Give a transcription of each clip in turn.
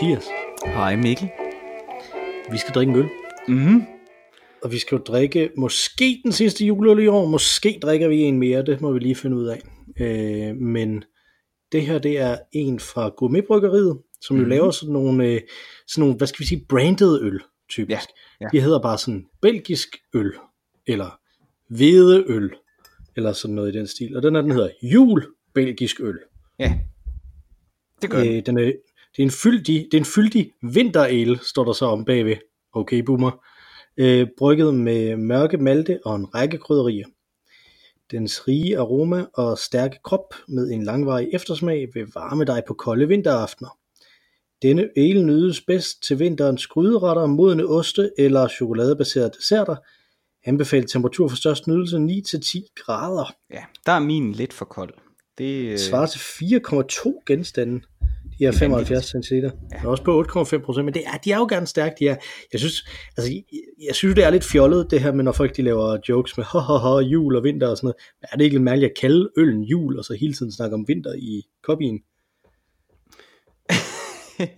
Hej Mathias. Hej Mikkel. Vi skal drikke en øl. Mm. Og vi skal jo drikke måske den sidste juleøl i år. Måske drikker vi en mere, det må vi lige finde ud af. Øh, men det her, det er en fra Gourmetbryggeriet, som jo Mhm. laver sådan nogle, øh, sådan nogle, hvad skal vi sige, branded øl, typisk. Ja, ja. De hedder bare sådan belgisk øl, eller hvedeøl, eller sådan noget i den stil. Og den her, den hedder jul belgisk øl. Ja, det gør Øh, den er, det, er en fyldig, det er en fyldig vinterale, står der så om bagved. Okay, boomer. Øh, brygget med mørke malte og en række krydderier. Dens rige aroma og stærke krop med en langvarig eftersmag vil varme dig på kolde vinteraftener. Denne ale nydes bedst til vinterens gryderetter, modne oste eller chokoladebaserede desserter. Anbefalet temperatur for størst nydelse 9-10 grader. Ja, der er min lidt for kold. Det, øh, svarer til 4,2 genstande. De er 75 cm. Ja. Også på 8,5 procent, men det er, de er jo gerne stærke. De er, jeg, synes, altså, jeg, jeg synes, det er lidt fjollet, det her med, når folk de laver jokes med ho, jul og vinter og sådan noget. Men er det ikke lidt mærkeligt at kalde øllen jul, og så hele tiden snakke om vinter i kopien?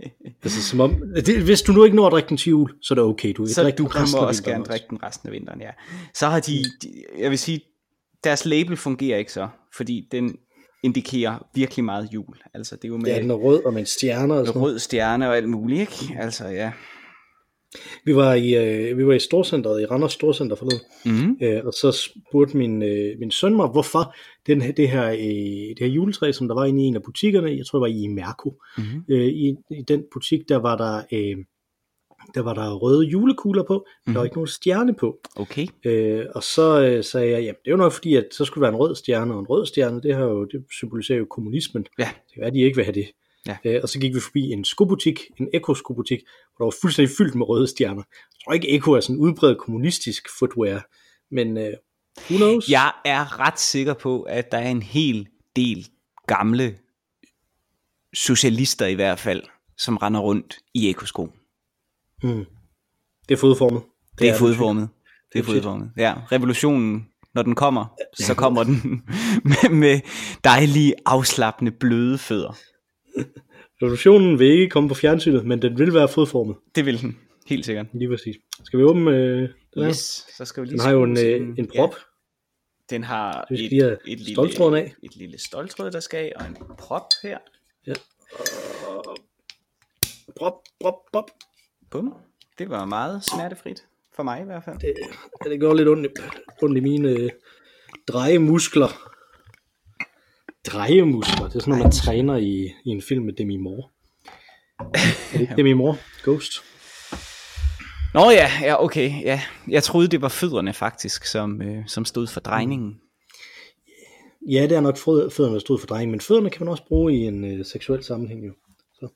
altså, som om, det, hvis du nu ikke når at drikke den til jul, så er det okay. Du, så du af også vinteren gerne drikke den resten af vinteren, ja. Så har de, de, jeg vil sige, deres label fungerer ikke så, fordi den indikerer virkelig meget jul. Altså, det er jo med Ja, den er rød og med en stjerne og sådan rød stjerne og alt muligt, ikke? Altså, ja. Vi var i, øh, vi var i Storcenteret, i Randers Storcenter forleden, Mm. Øh, og så spurgte min, øh, min søn mig, hvorfor den, her- det, her, øh, det her juletræ, som der var inde i en af butikkerne, jeg tror det var i Mærko, Mm-hmm. øh, i, i den butik, der var der, øh, der var der røde julekugler på, mm. der var Mhm. ikke nogen stjerne på. Okay. Øh, og så øh, sagde jeg, jamen det er jo nok fordi, at så skulle der være en rød stjerne, og en rød stjerne, det, her jo, det symboliserer jo kommunismen. Ja. Det kan være, de ikke vil have det. Ja. Øh, og så gik vi forbi en skobutik, en Eko-skobutik, hvor der var fuldstændig fyldt med røde stjerner. Jeg tror ikke, Eko er sådan udbredt kommunistisk footwear, men øh, who knows? Jeg er ret sikker på, at der er en hel del gamle socialister i hvert fald, som render rundt i ekosko. Mm. Det er fodformet. Det er det. fodformet. Det er Det er fodformet. Ja, revolutionen, når den kommer, så kommer den med, med dejlige, afslappende, bløde fødder. Revolutionen vil ikke komme på fjernsynet, men den vil være fodformet. Det vil den, helt sikkert. Lige præcis. Skal vi åbne øh, den her? Yes, så skal vi lige Den har jo en, øh, en prop. Ja, den har et, et, lille, ståltråden af. et lille stoltråd, der skal af, og en prop her. Prop, prop, prop. Bum. Det var meget smertefrit. For mig i hvert fald. Det, det gør lidt ondt, ondt i mine øh, drejemuskler. Drejemuskler, det er sådan noget, man træner i, i en film med Demi Moore. Er det ikke Demi Moore? Ghost? Nå ja, ja, okay. Ja. Jeg troede, det var fødderne faktisk, som, øh, som stod for drejningen. Ja, det er nok fød- fødderne, der stod for drejning, men fødderne kan man også bruge i en øh, seksuel sammenhæng jo. Åh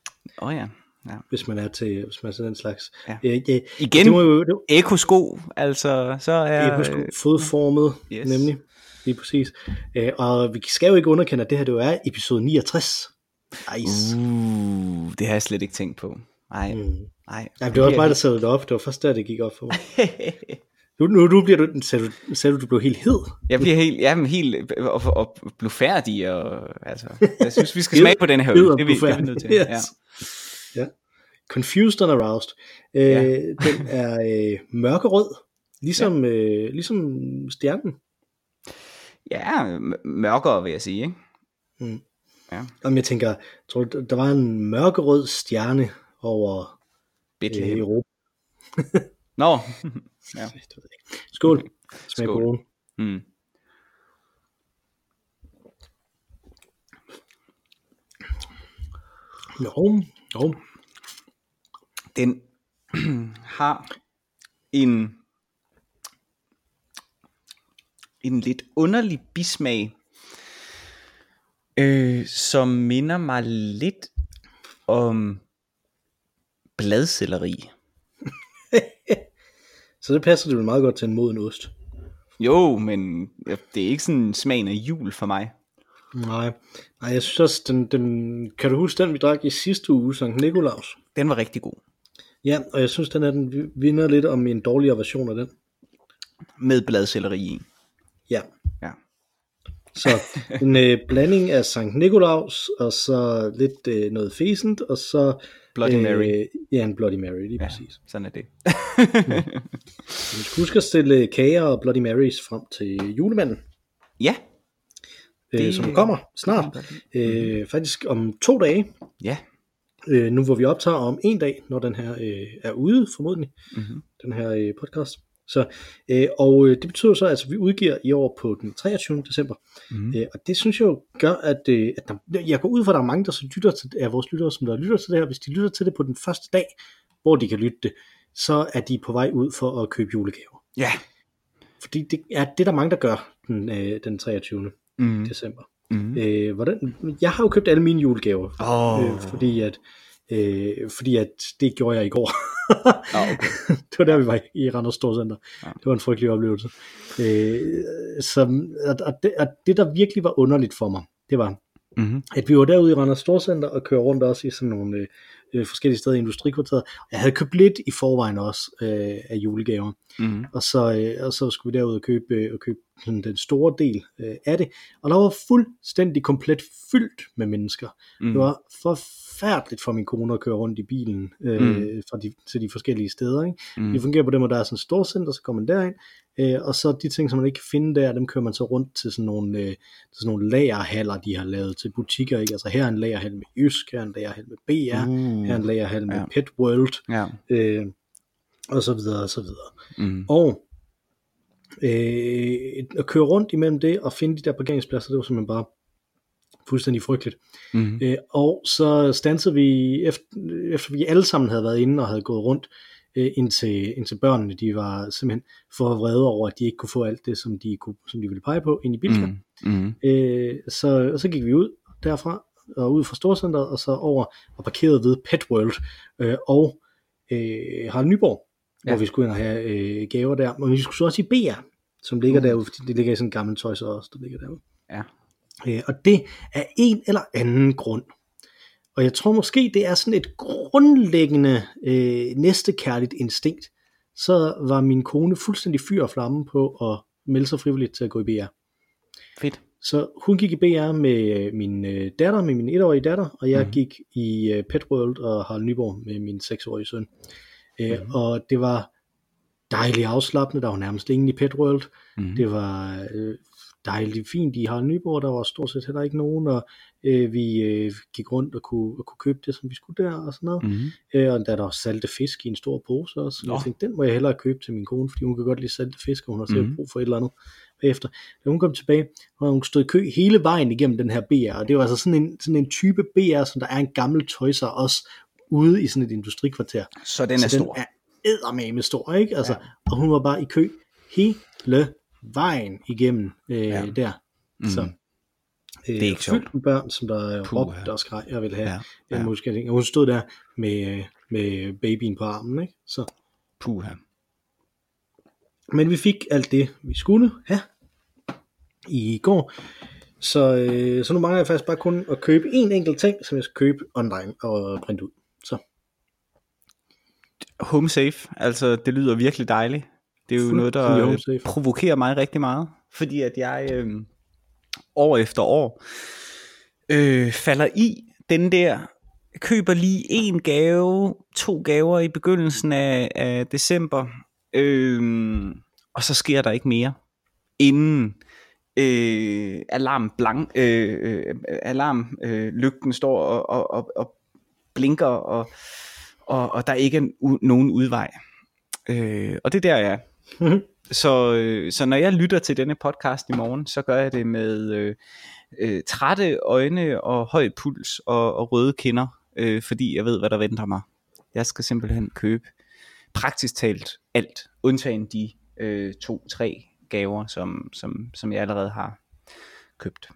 oh, ja. Ja. hvis man er til, hvis man er til den slags. Ja. Øh, ja, Igen, det må jo, det, ekosko, altså, så er... det er sgu fodformet, yes. yes. nemlig. Lige præcis. Øh, og vi skal jo ikke underkende, at det her det jo er episode 69. Nice. Uh, det har jeg slet ikke tænkt på. Nej, Mm. nej. Nej, det var også mig, der satte det op. Det var først der, det gik op for mig. Nu, nu, nu bliver du, sagde du, sagde du, du blev helt hed. Jeg bliver helt, jamen, helt og, og, og blufærdig, og altså, jeg synes, vi skal smage på den her øl. Det, er vi- det er vi nødt til. Yes. Ja. Confused and aroused. Øh, Ja. Den er øh, mørkerød, ligesom, ja. øh, ligesom stjernen. ja, mørkere vil jeg sige, ikke? Mm. Ja. Om jeg tænker, tror du, der var en mørkerød stjerne over øh, Bethlehem. Europa. Nå, ja. Jeg. Skål. Smag Skål. Mm. Jo, jo. Den har en en lidt underlig bismag, øh, som minder mig lidt om bladcelleri. Så det passer det vel meget godt til en moden ost. Jo, men det er ikke sådan smagen af jul for mig. Nej, Nej jeg synes også, den, den, kan du huske den, vi drak i sidste uge, Sankt Nikolaus? Den var rigtig god. Ja, og jeg synes, den er den vinder lidt om en dårligere version af den. Med bladcelleri i. Ja. Ja. Så en øh, blanding af Sankt Nikolaus, og så lidt øh, noget fæsent, og så... Bloody Mary. Øh, ja, en Bloody Mary, lige Ja, præcis. sådan er det. Vi skal huske at stille kager og Bloody Marys frem til julemanden, ja. øh, Det- som kommer snart. Øh, faktisk om to dage, Ja. Øh, nu hvor vi optager om en dag, når den her øh, er ude formodentlig, Mm-hmm. den her øh, podcast. Så, øh, og øh, det betyder så, at vi udgiver i år på den 23. december. Mm. Øh, og det synes jeg jo gør, at, øh, at der, jeg går ud fra, at der er mange der så lytter til, af vores lyttere, som der lytter til det her. Hvis de lytter til det på den første dag, hvor de kan lytte det, så er de på vej ud for at købe julegaver. Ja. Fordi det er det, er der mange, der gør den, øh, den 23. Mm. december. Mm. Øh, hvordan, jeg har jo købt alle mine julegaver, Åh. øh, fordi, at, øh, fordi at det gjorde jeg i går. Ah, okay. det var der, vi var i Randers Storcenter. Ja. Det var en frygtelig oplevelse. Øh, som, og, og, det, og det, der virkelig var underligt for mig, det var, Mm-hmm. at vi var derude i Randers Storcenter og kører rundt også i sådan nogle øh, øh, forskellige steder i industrikvarteret. Jeg havde købt lidt i forvejen også øh, af julegaver, Mm-hmm. og så, øh, og så skulle vi derud og købe, øh, og købe sådan den store del øh, af det. Og der var fuldstændig komplet fyldt med mennesker. Mm. Det var forfærdeligt for min kone at køre rundt i bilen øh, Mm. fra de, til de forskellige steder. Ikke? Mm. Det fungerer på den måde, der er sådan et storcenter, så kommer man derind, øh, og så de ting, som man ikke kan finde der, dem kører man så rundt til sådan nogle, øh, til sådan nogle lagerhaller, de har lavet til butikker. Ikke? Altså her er en lagerhal med Jysk, her er en lagerhal med BR, Uh. her er en lagerhal med Ja. Pet World, Ja. øh, og så videre, og så videre. Mm. Og øh, at køre rundt imellem det og finde de der parkeringspladser, det var simpelthen bare fuldstændig frygteligt. Mm. Øh, og så stansede vi, efter, efter vi alle sammen havde været inde og havde gået rundt, øh, indtil, indtil børnene, de var simpelthen for vrede over, at de ikke kunne få alt det, som de, kunne, som de ville pege på, ind i Bilka. Mm. Mm. Mm. Øh, så, og så gik vi ud derfra, og ud fra Storcenteret, og så over og parkerede ved Pet World, øh, og øh, Harald Nyborg, ja. Hvor vi skulle ind og have øh, gaver der. Men vi skulle så også i BR, som ligger Uh. derude, fordi det ligger i sådan en gammel tøj, så også, der ligger derude. Ja. Øh, og det er en eller anden grund. Og jeg tror måske, det er sådan et grundlæggende øh, næstekærligt instinkt. Så var min kone fuldstændig fyr og flamme på at melde sig frivilligt til at gå i BR. Fedt. Så hun gik i BR med min øh, datter, med min etårige datter, og jeg mm. gik i øh, Pet World og Harald Nyborg med min seksårige søn. Øh, Mhm. Og det var dejligt afslappende, der var nærmest ingen i Pet World. Mm. Det var øh, dejligt fint i Harald Nyborg, der var stort set heller ikke nogen, og øh, vi øh, gik rundt og kunne, og kunne købe det, som vi skulle der og sådan noget. Mm. Mm. Øh, og der der var salte fisk i en stor pose også, så jeg tænkte, den må jeg hellere købe til min kone, fordi hun kan godt lide salte fisk, og hun har selv Mhm. brug for et eller andet bagefter. Da hun kom tilbage, var hun stod i kø hele vejen igennem den her BR, og det var altså sådan en, sådan en type BR, som der er en gammel Toys R Us ude i sådan et industrikvarter. Så den er så stor. den er eddermame stor, ikke? Altså, ja. Og hun var bare i kø hele vejen igennem øh, Ja. der. Mm. Så, øh, Det er ikke sjovt. Fyldt med børn, som der Puh, råbte ja. og skreg, jeg ville have Ja. ja. Ja. Og hun stod der med, med babyen på armen, ikke? Så. Puha. Men vi fik alt det, vi skulle have i går. Så, øh, så nu mangler jeg faktisk bare kun at købe en enkelt ting, som jeg skal købe online og printe ud. Så Home safe, altså det lyder virkelig dejligt. Det er jo noget, der øh, provokerer mig rigtig meget, fordi at jeg øh, år efter år øh, falder i den der, køber lige en gave, to gaver i begyndelsen af, af december, øh, og så sker der ikke mere, inden øh, alarm blank, øh, øh, alarm øh, lygten står og, og, og, og blinker, og, og, og der ikke er u- nogen udvej. Øh, og det er der, jeg. Så, øh, så når jeg lytter til denne podcast i morgen, så gør jeg det med øh, øh, trætte øjne og høj puls og, og røde kinder, øh, fordi jeg ved, hvad der venter mig. Jeg skal simpelthen købe praktisk talt alt, undtagen de øh, to-tre gaver, som, som, som jeg allerede har købt.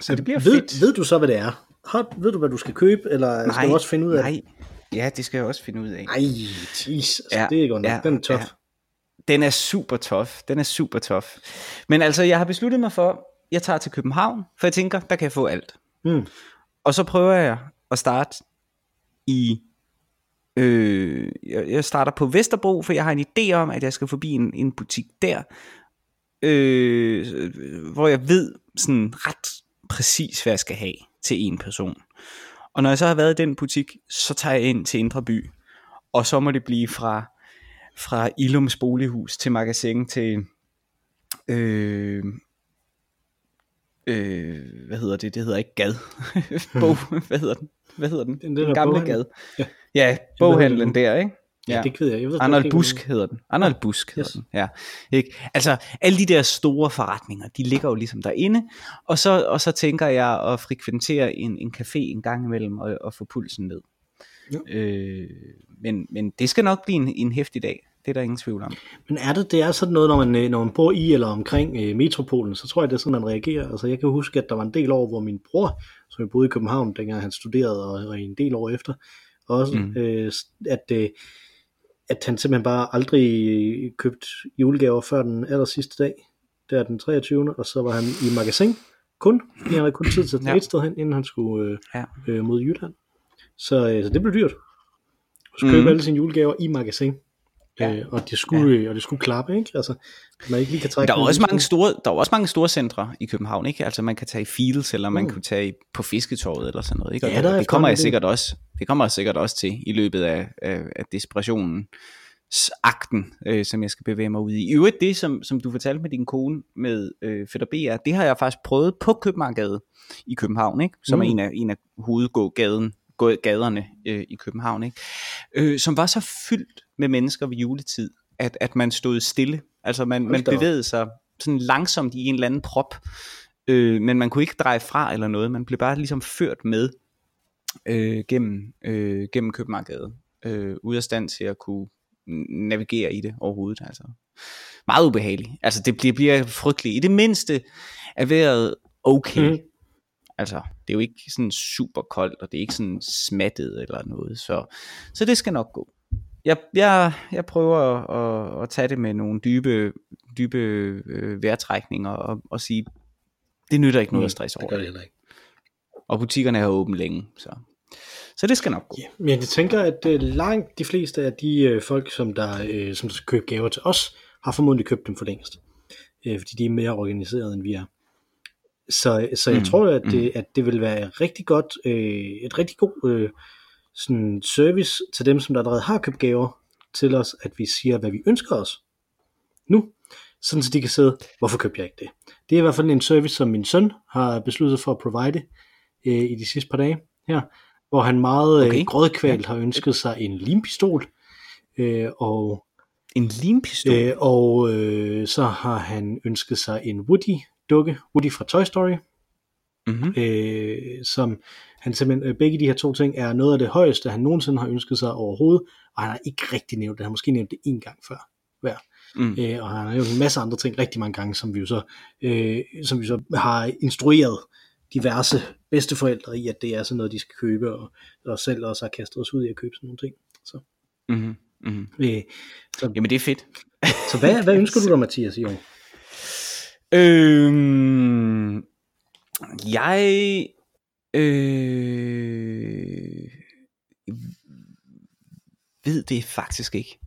Så det bliver ved, fedt. ved du så, hvad det er? Har, ved du, hvad du skal købe, eller skal du også finde ud af nej. det? Ja, det skal jeg også finde ud af. Ej, jeez, altså, Ja, det er godt nok. ja, Den er tof. ja. Den er super tof. Den er super tof. Men altså, jeg har besluttet mig for, jeg tager til København, for jeg tænker, der kan jeg få alt. Mm. Og så prøver jeg at starte i... Øh, jeg jeg starter på Vesterbro, for jeg har en idé om, at jeg skal forbi en, en butik der. øh, hvor jeg ved sådan ret præcis, hvad jeg skal have til en person. Og når jeg så har været i den butik, så tager jeg ind til Indre By, og så må det blive fra, fra Ilums bolighus til magasin til, øh, øh, hvad hedder det, det hedder ikke Gad, Bog, hvad hedder den, hvad hedder den, Den den, gamle boghandel. Gad, Ja. ja, boghandlen der, ikke? Ja, det ved jeg. jeg ved Arnold ikke, Busk hedder den. Arnold Busk hedder Yes. den. Ja. Ikke? Altså alle de der store forretninger, de ligger jo ligesom derinde, og så, og så tænker jeg at frekventere en, en café en gang imellem og, og få pulsen ned. Ja. Øh, men, men det skal nok blive en, en hæftig dag. Det er der ingen tvivl om. Men er det, det er sådan noget, når man, øh, når man bor i eller omkring øh, metropolen, så tror jeg, det er sådan, man reagerer. Altså jeg kan huske, at der var en del år, hvor min bror, som jeg boede i København, dengang han studerede, og, og en del år efter, også, Mm. øh, at, øh, at han simpelthen bare aldrig købt julegaver før den aller sidste dag, der den 23. Og så var han i magasin kun, fordi han havde kun tid til at tage Ja. et sted hen, inden han skulle øh, Ja. øh, mod Jylland. Så, øh, så det blev dyrt. Du skulle købe Mhm. alle sine julegaver i magasin. Ja. Øh, og det skulle, ja. og det skulle klappe, ikke? Altså, man ikke lige kan trække der er også mange store, der er også mange store centre i København, ikke? Altså man kan tage i Fields, eller man Mm. kunne tage på Fisketorvet eller sådan noget, ikke? Og Ja, der er det kommer jeg sikkert også, det kommer jeg sikkert også til i løbet af, af, af desperationen akten, øh, som jeg skal bevæge mig ud i. I øvrigt det, som, som du fortalte med din kone med øh, Fætter BR, det har jeg faktisk prøvet på Købmagergade i København, ikke? som mm. er Mm. en af, en af hovedgågaden, gå- gaderne øh, i København, ikke? Øh, som var så fyldt med mennesker ved juletid, at, at man stod stille. Altså man, Hold man op. bevægede sig sådan langsomt i en eller anden prop, øh, men man kunne ikke dreje fra eller noget. Man blev bare ligesom ført med øh, gennem, øh, gennem Købmagergade, øh, ude af stand til at kunne navigere i det overhovedet. Altså. Meget ubehageligt. Altså det bliver, bliver frygteligt. I det mindste er vejret okay. Mm. Altså det er jo ikke sådan super koldt, og det er ikke sådan smattet eller noget. Så, så det skal nok gå. Jeg, jeg, jeg prøver at, at, tage det med nogle dybe, dybe øh, vejrtrækninger og, og sige, det nytter ikke noget at stresse Det over gør det. det heller ikke. Og butikkerne er åbent længe, så, så det skal nok gå. Ja, men jeg tænker, at øh, langt de fleste af de øh, folk, som der, øh, som der skal købe gaver til os, har formodentlig købt dem for længst. Øh, fordi de er mere organiseret, end vi er. Så, så jeg Mm, mm, tror, at det, at det vil være rigtig godt, øh, et rigtig god øh, sådan service til dem, som der allerede har købt gaver til os, at vi siger, hvad vi ønsker os nu, sådan så de kan sidde, hvorfor købte jeg ikke det? Det er i hvert fald en service, som min søn har besluttet for at provide øh, i de sidste par dage her, hvor han meget Okay. okay. øh, grådkvalt har ønsket sig en limpistol, øh, og, En limpistol? øh, og øh, så har han ønsket sig en Woody-dukke, Woody fra Toy Story, mm-hmm. øh, som han simpelthen, øh, begge de her to ting er noget af det højeste, han nogensinde har ønsket sig overhovedet, og han har ikke rigtig nævnt det, han har måske nævnt det en gang før hver. Mm. Øh, og han har nævnt en masse andre ting rigtig mange gange, som vi jo så, øh, som vi så har instrueret diverse bedsteforældre i, at det er sådan noget, de skal købe, og, og selv også har kastet os ud i at købe sådan nogle ting. Så, Mm-hmm. Mm-hmm. øh, så, Jamen det er fedt. så hvad, hvad ønsker du dig, Mathias, i år? Øhm, jeg øh, ved det faktisk ikke.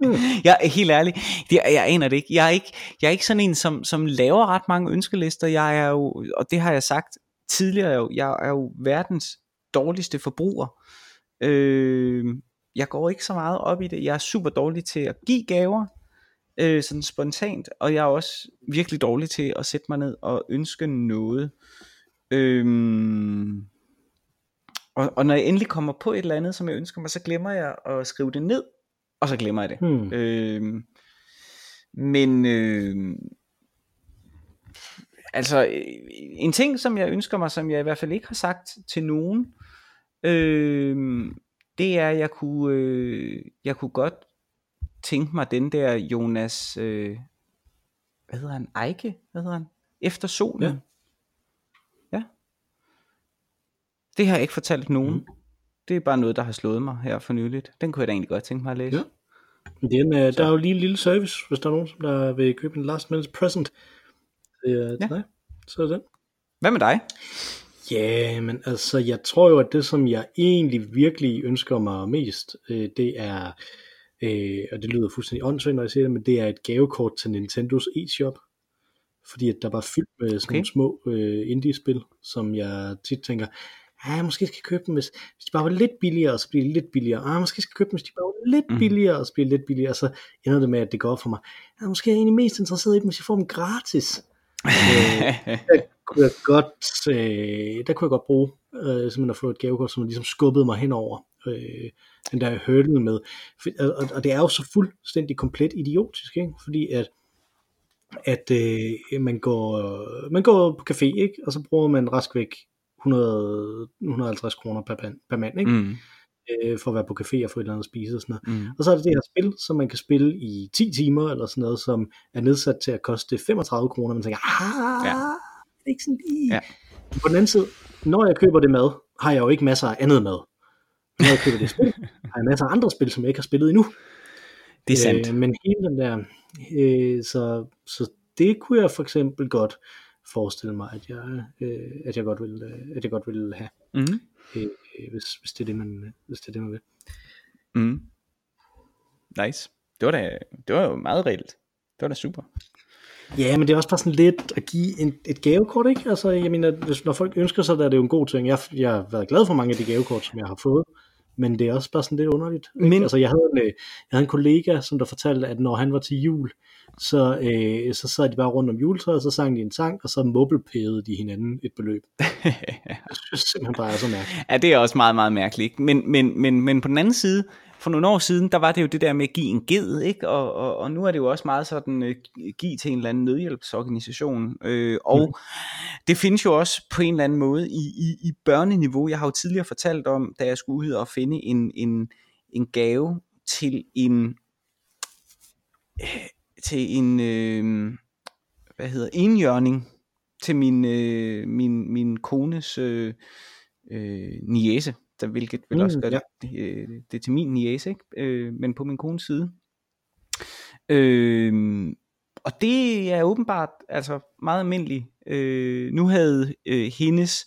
Hmm. jeg er helt ærlig, det, jeg aner det ikke. Jeg er ikke, jeg er ikke sådan en, som, som laver ret mange ønskelister. Jeg er jo, og det har jeg sagt tidligere, jo, jeg er jo verdens dårligste forbruger. Øh, jeg går ikke så meget op i det. Jeg er super dårlig til at give gaver, øh, sådan spontant, og jeg er også virkelig dårlig til at sætte mig ned og ønske noget. Øhm, og, og når jeg endelig kommer på et eller andet, som jeg ønsker mig, så glemmer jeg at skrive det ned, og så glemmer jeg det. Hmm. Øhm, men øh, altså øh, en ting som jeg ønsker mig Som jeg i hvert fald ikke har sagt til nogen øh, Det er at jeg kunne øh, Jeg kunne godt tænke mig den der Jonas øh, Hvad hedder han? Eike? Hvad hedder han? Efter solen Ja. ja. Det har jeg ikke fortalt nogen Mhm. Det er bare noget der har slået mig her for nyligt Den kunne jeg da egentlig godt tænke mig at læse Ja. Den, øh, der er jo lige en lille service, hvis der er nogen, som der vil købe en last minute present. Øh, Ja. nej, så er det. Hvad med dig? Ja, men altså, jeg tror jo, at det, som jeg egentlig virkelig ønsker mig mest, øh, det er øh, og det lyder fuldstændig åndssvagt, når jeg siger det, men det er et gavekort til Nintendos e-shop, fordi at der var fyldt med sådan Okay. nogle små øh, indie-spil, som jeg tit tænker, ah, måske skal jeg købe dem, hvis, hvis de bare var lidt billigere, så bliver de lidt billigere. Ah, måske skal jeg købe dem, hvis de bare var lidt Mhm. billigere, så bliver de lidt billigere. Og så ender det med, at det går op for mig. Ja, måske er jeg egentlig mest interesseret i dem, hvis jeg får dem gratis. der kunne jeg godt, øh, der kunne jeg godt bruge øh, simpelthen at få et gavekort, som ligesom skubbede mig henover øh, den der hurdle med. Og, og det er jo så fuldstændig komplet idiotisk, ikke? fordi at at øh, man, går, man går på café, ikke? og så bruger man rask væk 100, 150 kroner per, pan- per mand, ikke? mm, Øh, for at være på café og få et eller andet at spise og sådan noget. mm, Og så er det det her spil, som man kan spille i 10 timer, eller sådan noget, som er nedsat til at koste 35 kroner. Man tænker, ah, Ja. det er ikke sådan lige. Ja. På den anden side, når jeg køber det mad, har jeg jo ikke masser af andet mad. Når jeg køber det spil, har jeg masser af andre spil, som jeg ikke har spillet endnu. det er sandt. Øh, men hele den der, øh, så, så det kunne jeg for eksempel godt forestille mig, at jeg, øh, at jeg godt vil, øh, at jeg godt vil have, Mm, øh, hvis, hvis det er det man, hvis det er det man vil. mm. Nice. Det var, da, det var jo meget reelt. Det var da super. Ja, men det er også bare sådan lidt at give en, et gavekort, ikke? Altså, jeg mener, hvis, når folk ønsker sig, der er det jo en god ting. Jeg, jeg har været glad for mange af de gavekort, som jeg har fået, men det er også bare sådan lidt underligt. Ikke? Men- Altså, jeg havde, en, øh, jeg havde en kollega, som der fortalte, at når han var til jul, så, øh, så sad de bare rundt om juletræet, og så sang de en sang, og så mobilepædede de hinanden et beløb. Jeg synes simpelthen bare er så mærkeligt. Ja, det er også meget, meget mærkeligt. Men, men, men, men på den anden side, for nogle år siden, der var det jo det der med at give en ged, ikke? Og, og, og nu er det jo også meget sådan, øh, give til en eller anden nødhjælpsorganisation. Øh, og mm. det findes jo også på en eller anden måde i, i, i børneniveau. Jeg har jo tidligere fortalt om, da jeg skulle ud og finde en, en, en gave til en øh, til en øh, hvad hedder enhjørning til min øh, min min kones øh, øh, niece, der hvilket vil Mm, også gøre ja. det, øh, det til min niece, ikke? Øh, men på min kones side. Øh, og det er åbenbart altså meget almindeligt. Øh, nu havde øh, hendes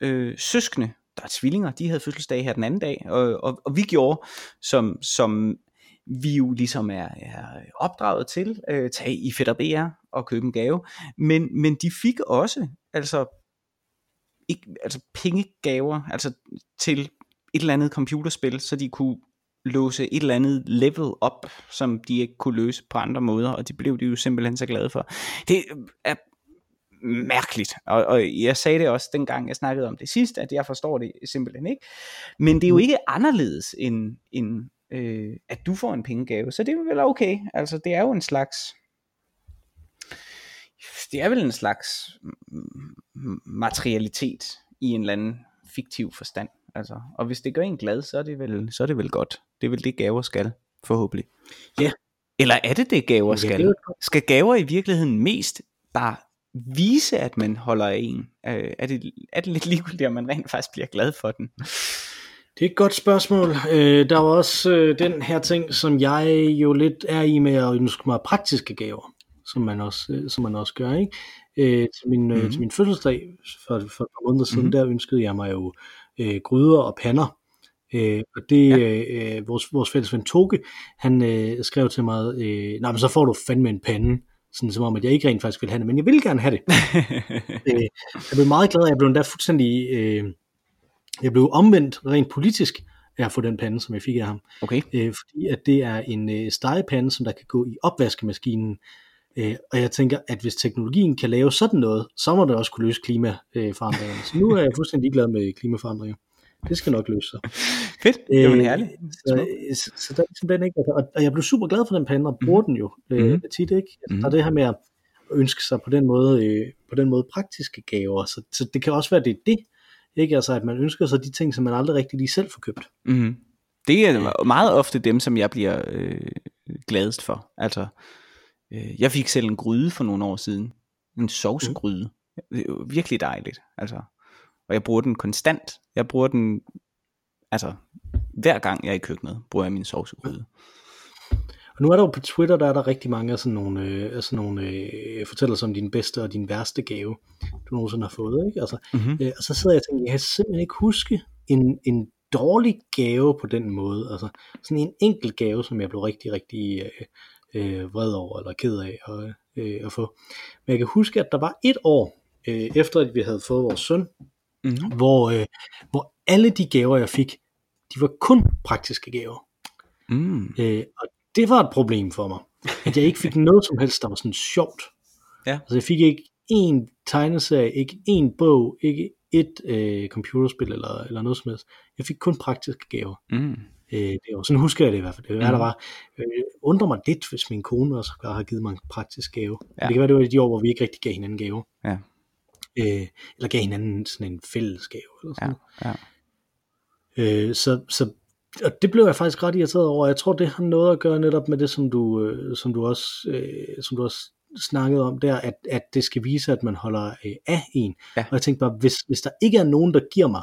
øh, søskende, der er tvillinger, de havde fødselsdag her den anden dag, og, og, og vi gjorde, som, som vi jo ligesom er, er opdraget til, øh, tage i Fætter BR og købe en gave, men, men de fik også altså, ikke, altså pengegaver altså til et eller andet computerspil, så de kunne låse et eller andet level op, som de ikke kunne løse på andre måder, og det blev de jo simpelthen så glade for. Det er mærkeligt, og, og jeg sagde det også dengang, jeg snakkede om det sidst, at jeg forstår det simpelthen ikke. Men det er jo ikke anderledes end, end øh, at du får en pengegave, så det er vel okay. Altså, det er jo en slags det er vel en slags materialitet i en eller anden fiktiv forstand. Altså, og hvis det gør en glad, så er det vel, så er det vel godt. Det er vel det gaver skal, forhåbentlig. Ja. Eller er det det gaver Ja, skal? det er jo et godt- Skal gaver i virkeligheden mest bare vise, at man holder af en? Øh, er, det, er det lidt ligegyldigt, om man rent faktisk bliver glad for den? Det er et godt spørgsmål. Øh, der er også øh, den her ting, som jeg jo lidt er i med at ønske mig praktiske gaver, som man også, øh, som man også gør. Ikke? Øh, til, min, øh, Mhm. til min fødselsdag for, for et par måneder siden, Mhm. der ønskede jeg mig jo øh, gryder og pander. Øh, og det, Ja. ja. øh, vores, vores fælles ven Toge, han øh, skrev til mig, øh, nej, men så får du fandme en pande, sådan som om, at jeg ikke rent faktisk vil have det, men jeg vil gerne have det. øh, jeg blev meget glad, jeg blev endda fuldstændig, øh, jeg blev omvendt rent politisk af at få den pande, som jeg fik af ham. okay. Øh, fordi at det er en øh, stegepande, som der kan gå i opvaskemaskinen. Øh, og jeg tænker, at hvis teknologien kan lave sådan noget, så må det også kunne løse klimaforandringerne. Så nu er jeg fuldstændig glad med klimaforandringer. Det skal nok løse sig. Fedt. Det var Øh, herligt. Så, øh, så, så der er ligesom den ikke. Og, og jeg blev super glad for den pande og bruger den jo øh, Mhm. tit, ikke? Altså, Mhm. Der er det her med at ønske sig på den måde, øh, på den måde praktiske gaver. Så, så det kan også være, det er det. Ikke? Altså, at man ønsker sig de ting, som man aldrig rigtig lige selv får købt. Mm-hmm. Det er meget ofte dem, som jeg bliver øh, gladest for. Altså, øh, jeg fik selv en gryde for nogle år siden. En sovsegryde. Det er jo virkelig dejligt. Altså, og jeg bruger den konstant. Jeg bruger den, altså, hver gang jeg er i køkkenet, bruger jeg min sovsegryde. Og nu er der jo på Twitter, der er der rigtig mange af sådan nogle, øh, sådan nogle øh, fortællelser om din bedste og din værste gave, du nogensinde har fået. Ikke? Altså, Mm-hmm. øh, og så sidder jeg og tænker, jeg kan simpelthen ikke huske en, en dårlig gave på den måde. Altså sådan en enkelt gave, som jeg blev rigtig, rigtig øh, øh, vred over, eller ked af at, øh, at få. Men jeg kan huske, at der var et år, øh, efter at vi havde fået vores søn, mm-hmm. hvor, øh, hvor alle de gaver, jeg fik, de var kun praktiske gaver. Mm. Øh, og det var et problem for mig, at jeg ikke fik noget som helst, der var sådan sjovt. Ja. Altså jeg fik ikke en tegneserie, ikke en bog, ikke et øh, computerspil eller, eller noget som helst. Jeg fik kun praktiske gaver. Mm. Øh, det var, sådan husker jeg det i hvert fald. Det var, mm. der var, øh, undrer mig lidt, hvis min kone også har givet mig en praktisk gave. Ja. Det kan være, det var de år, hvor vi ikke rigtig gav hinanden gave. Ja. Øh, eller gav hinanden sådan en fælles gave. Eller sådan. Ja. Ja. Øh, så, så og det blev jeg faktisk ret irriteret over. Jeg tror, det har noget at gøre netop med det, som du, øh, som du også, øh, som du også snakkede om der, at, at det skal vise, at man holder øh, af en. Ja. Og jeg tænkte bare, hvis, hvis der ikke er nogen, der giver mig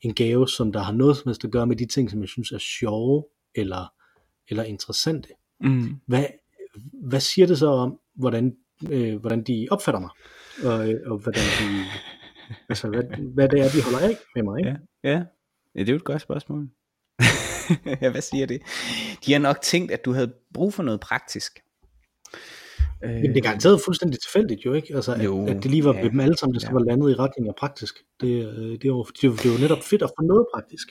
en gave, som der har noget som helst at gøre med de ting, som jeg synes er sjove eller, eller interessante, mm. hvad, hvad siger det så om, hvordan, øh, hvordan de opfatter mig? Og, øh, og hvordan de, altså, hvad, hvad det er, de holder af med mig. Ikke? Ja, ja. ja det er jo et godt spørgsmål. ja, hvad siger det? De har nok tænkt, at du havde brug for noget praktisk. Men det er garanteret fuldstændig tilfældigt jo, ikke? Altså, jo, at, at det lige var ja, dem alle sammen, der ja. var landet i retning af praktisk. Det, øh, det, er jo, det, det er jo netop fedt at få noget praktisk.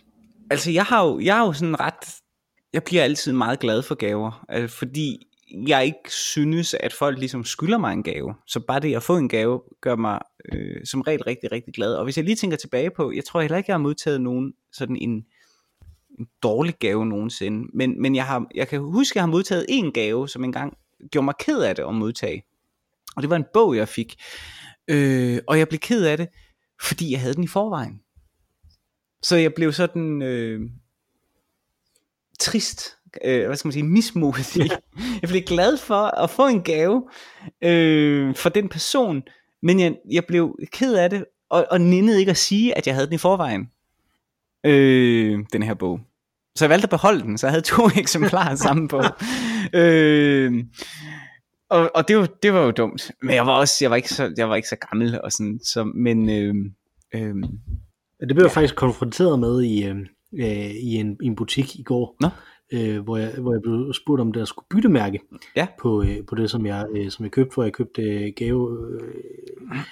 Altså, jeg har jo, jeg har jo sådan ret... Jeg bliver altid meget glad for gaver, altså, fordi jeg ikke synes, at folk ligesom skylder mig en gave. Så bare det at få en gave, gør mig øh, som regel rigtig, rigtig glad. Og hvis jeg lige tænker tilbage på, jeg tror heller ikke, jeg har modtaget nogen sådan en, en dårlig gave nogensinde. Men, men jeg, har, jeg kan huske, at jeg har modtaget en gave, som engang gjorde mig ked af det at modtage. Og det var en bog, jeg fik. Øh, og jeg blev ked af det, fordi jeg havde den i forvejen. Så jeg blev sådan øh, trist, øh, hvad skal man sige, mismodig. Jeg blev glad for at få en gave øh, for den person, men jeg, jeg blev ked af det, og, og nindede ikke at sige, at jeg havde den i forvejen. Øh, den her bog. Så jeg valgte at beholde den, så jeg havde to eksemplarer sammen på. øh, og, og det, var, det var jo dumt. Men jeg var også, jeg var ikke så, jeg var ikke så gammel og sådan, så, men øh, øh, det blev jeg ja. faktisk konfronteret med i, øh, i, en, i en butik i går. Nå? øh, hvor, jeg, hvor jeg blev spurgt om der skulle byttemærke ja. på, øh, på det, som jeg, øh, som jeg købte, hvor jeg købte øh, gave. Øh,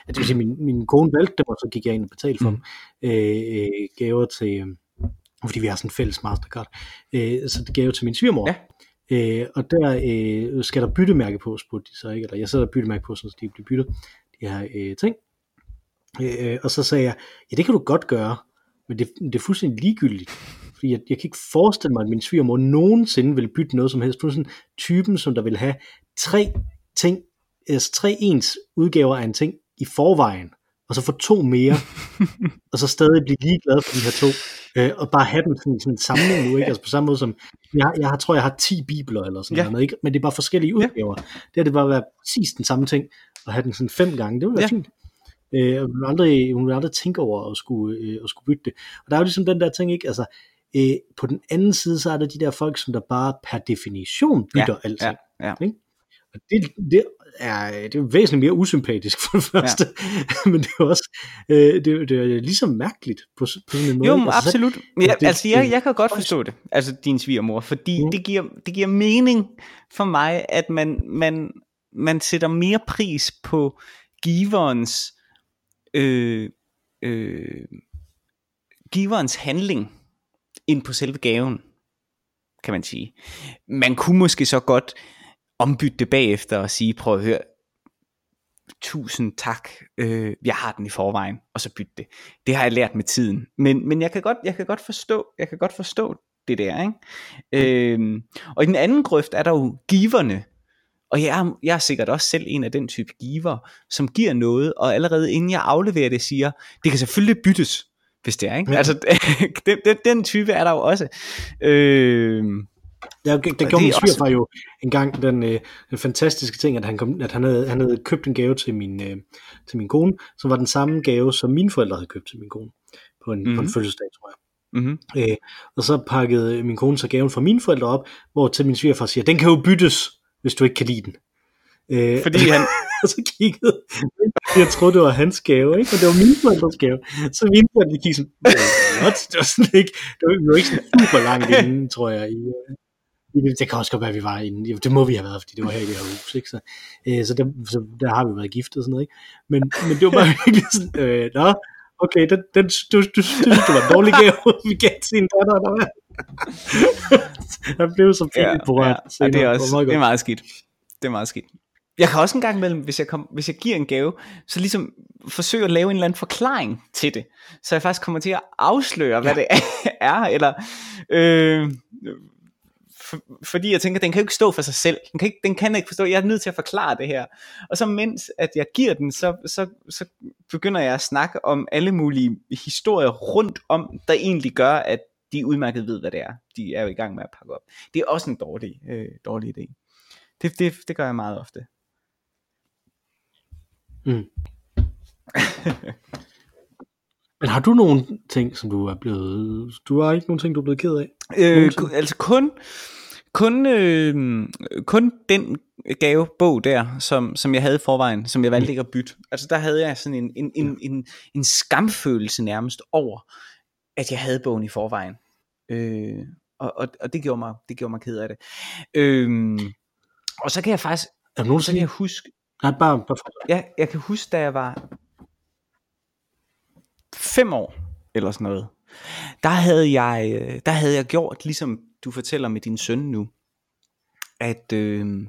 det vil sige, min, min kone valgte dem, og så gik jeg ind og betalte for mm. dem. Øh, øh, gaver til, øh, fordi vi har sådan en fælles Mastercard. Øh, så det gav til min svigermor. Ja. Øh, og der øh, skal der byttemærke på, spurgte de så ikke, eller jeg sætter byttemærke på, så de bliver byttet, de her øh, ting. Øh, og så sagde jeg, ja det kan du godt gøre, men det, det er fuldstændig ligegyldigt, fordi jeg, jeg kan ikke forestille mig, at min svigermor nogensinde vil bytte noget som helst. Hun er sådan typen, som der vil have tre ting, altså tre ens udgaver af en ting i forvejen, og så få to mere, og så stadig blive ligeglad for de her to, øh, og bare have dem sådan, sådan en samling nu, ikke? Altså på samme måde som, jeg, jeg har, tror jeg har 10 bibler eller sådan ja. noget, ikke? men det er bare forskellige udgaver. Ja. Det har det bare været præcis den samme ting, og have den sådan fem gange, det ville være ja. fint. Øh, hun, vil aldrig, hun vil aldrig tænke over at skulle, øh, at skulle bytte det. Og der er jo ligesom den der ting, ikke? Altså, øh, på den anden side, så er der de der folk, som der bare per definition bytter ja, alting. Ja, ja. Ikke? Og det, det, er, det er væsentligt mere usympatisk for det første, ja. men det er også øh, det, det er ligesom mærkeligt på, på sådan en måde. Jo, altså, absolut. Ja, det, altså, jeg, jeg kan godt forstå det, altså din svigermor, fordi mm. det, giver, det giver mening for mig, at man, man, man sætter mere pris på giverens øh, øh, giverens handling ind på selve gaven, kan man sige. Man kunne måske så godt ombytte det bagefter og sige, prøv at høre, tusind tak, øh, jeg har den i forvejen, og så bytte det. Det har jeg lært med tiden. Men, men jeg, kan godt, jeg kan godt forstå, jeg kan godt forstå det der, ikke? Øh, og i den anden grøft er der jo giverne, og jeg er, jeg er sikkert også selv en af den type giver, som giver noget, og allerede inden jeg afleverer det, siger, det kan selvfølgelig byttes hvis det er, ikke? Ja. Altså, den, den, den type er der jo også. Øh, Ja, der gjorde min svigerfar jo en gang den, øh, den fantastiske ting, at han, kom, at han, havde, han havde købt en gave til min, øh, til min kone, som var den samme gave, som mine forældre havde købt til min kone på en, mm-hmm. på en mhm. fødselsdag, tror jeg. Mm-hmm. Øh, og så pakkede min kone så gaven fra mine forældre op, hvor til min svigerfar siger, den kan jo byttes, hvis du ikke kan lide den. Øh, Fordi han... og så kiggede jeg troede, det var hans gave, ikke? Og det var mine forældres gave. Så mine forældre gik sådan, what? Det var sådan ikke, det var, var ikke sådan super langt inden, tror jeg, i, øh, i det, det kan også godt være, at vi var inde. Det må vi have været, fordi det var her i det her hus, ikke? Så, øh, så, der, så der har vi været gift og sådan noget, ikke? Men, men det var bare virkelig sådan, øh, nå, okay, den, den, du, du, du, det var en dårlig gave, vi gav til sin datter, eller hvad? Han blev så fint ja, på ja, ja, det er også, det er meget skidt. Det er meget skidt. Jeg kan også en gang imellem, hvis jeg, kom, hvis jeg giver en gave, så ligesom forsøge at lave en eller anden forklaring til det, så jeg faktisk kommer til at afsløre, hvad ja. det er, eller øh, for, fordi jeg tænker, den kan jo ikke stå for sig selv, den kan, ikke, den kan ikke forstå, jeg er nødt til at forklare det her, og så mens at jeg giver den, så, så, så begynder jeg at snakke om alle mulige historier rundt om, der egentlig gør, at de udmærket ved, hvad det er, de er jo i gang med at pakke op. Det er også en dårlig, øh, dårlig idé. Det, det, det gør jeg meget ofte. Mm. Men har du nogle ting, som du er blevet... Du har ikke nogen ting, du er blevet ked af? Øh, altså kun, kun, øh, kun den gavebog der, som, som jeg havde i forvejen, som jeg valgte ikke at bytte. Altså der havde jeg sådan en, en, en, en, en skamfølelse nærmest over, at jeg havde bogen i forvejen. Øh, og, og, og det gjorde mig det gjorde mig ked af det. Øh, og så kan jeg faktisk er nogen, så kan jeg huske Nej, bare, bare ja, jeg kan huske da jeg var fem år eller sådan noget. Der havde jeg øh, der havde jeg gjort ligesom du fortæller med din søn nu, at øh, mm.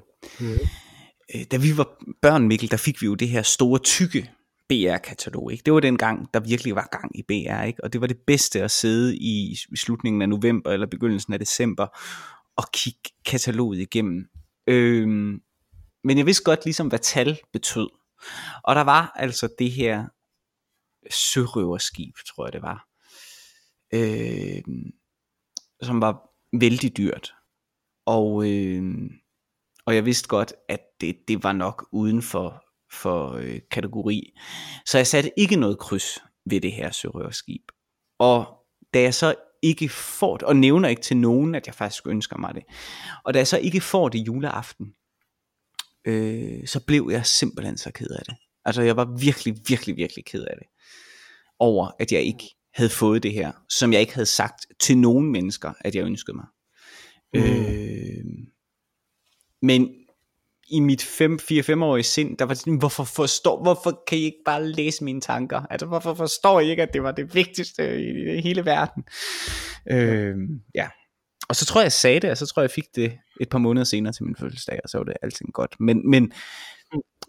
da vi var børn Mikkel, der fik vi jo det her store tykke BR-katalog. Ikke? Det var den gang, der virkelig var gang i BR, ikke? og det var det bedste at sidde i, i slutningen af november eller begyndelsen af december og kigge kataloget igennem. Øhm, men jeg vidste godt ligesom, hvad tal betød. Og der var altså det her sørøverskib, tror jeg det var, øh, som var vældig dyrt. Og, øh, og jeg vidste godt, at det, det var nok uden for, for øh, kategori. Så jeg satte ikke noget kryds ved det her sørøverskib. Og da jeg så ikke får det, og nævner ikke til nogen, at jeg faktisk ønsker mig det, og da jeg så ikke får det juleaften, øh, så blev jeg simpelthen så ked af det. Altså jeg var virkelig, virkelig, virkelig ked af det. Over at jeg ikke havde fået det her, som jeg ikke havde sagt til nogen mennesker, at jeg ønskede mig. Mm. Øh, men i mit 4-5-årige sind, der var sådan, hvorfor, forstår, hvorfor kan I ikke bare læse mine tanker? Altså, hvorfor forstår I ikke, at det var det vigtigste i hele verden? Øh, ja. Og så tror jeg, jeg sagde det, og så tror jeg, jeg fik det et par måneder senere til min fødselsdag, og så var det alting godt. Men, men,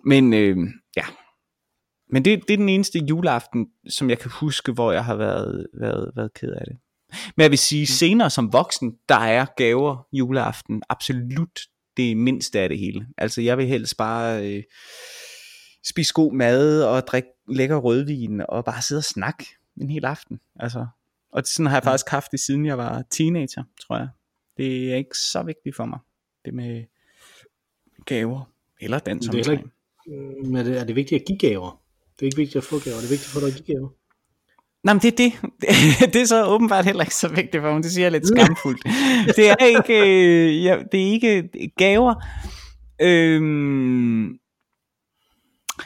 men øh, ja. Men det, det er den eneste juleaften, som jeg kan huske, hvor jeg har været, været, været ked af det. Men jeg vil sige, mm. senere som voksen, der er gaver juleaften absolut det mindste af det hele. Altså jeg vil helst bare øh, spise god mad og drikke lækker rødvin og bare sidde og snakke en hel aften. Altså, og sådan har jeg faktisk haft det siden jeg var teenager, tror jeg. Det er ikke så vigtigt for mig, det med gaver eller dans det er, ikke, men er det, er det vigtigt at give gaver? Det er ikke vigtigt at få gaver, det er vigtigt for dig at give gaver. Nej, men det er det. Det er så åbenbart heller ikke så vigtigt for mig. Det siger jeg lidt skamfuldt. Det er ikke, øh, ja, det er ikke gaver. Øhm,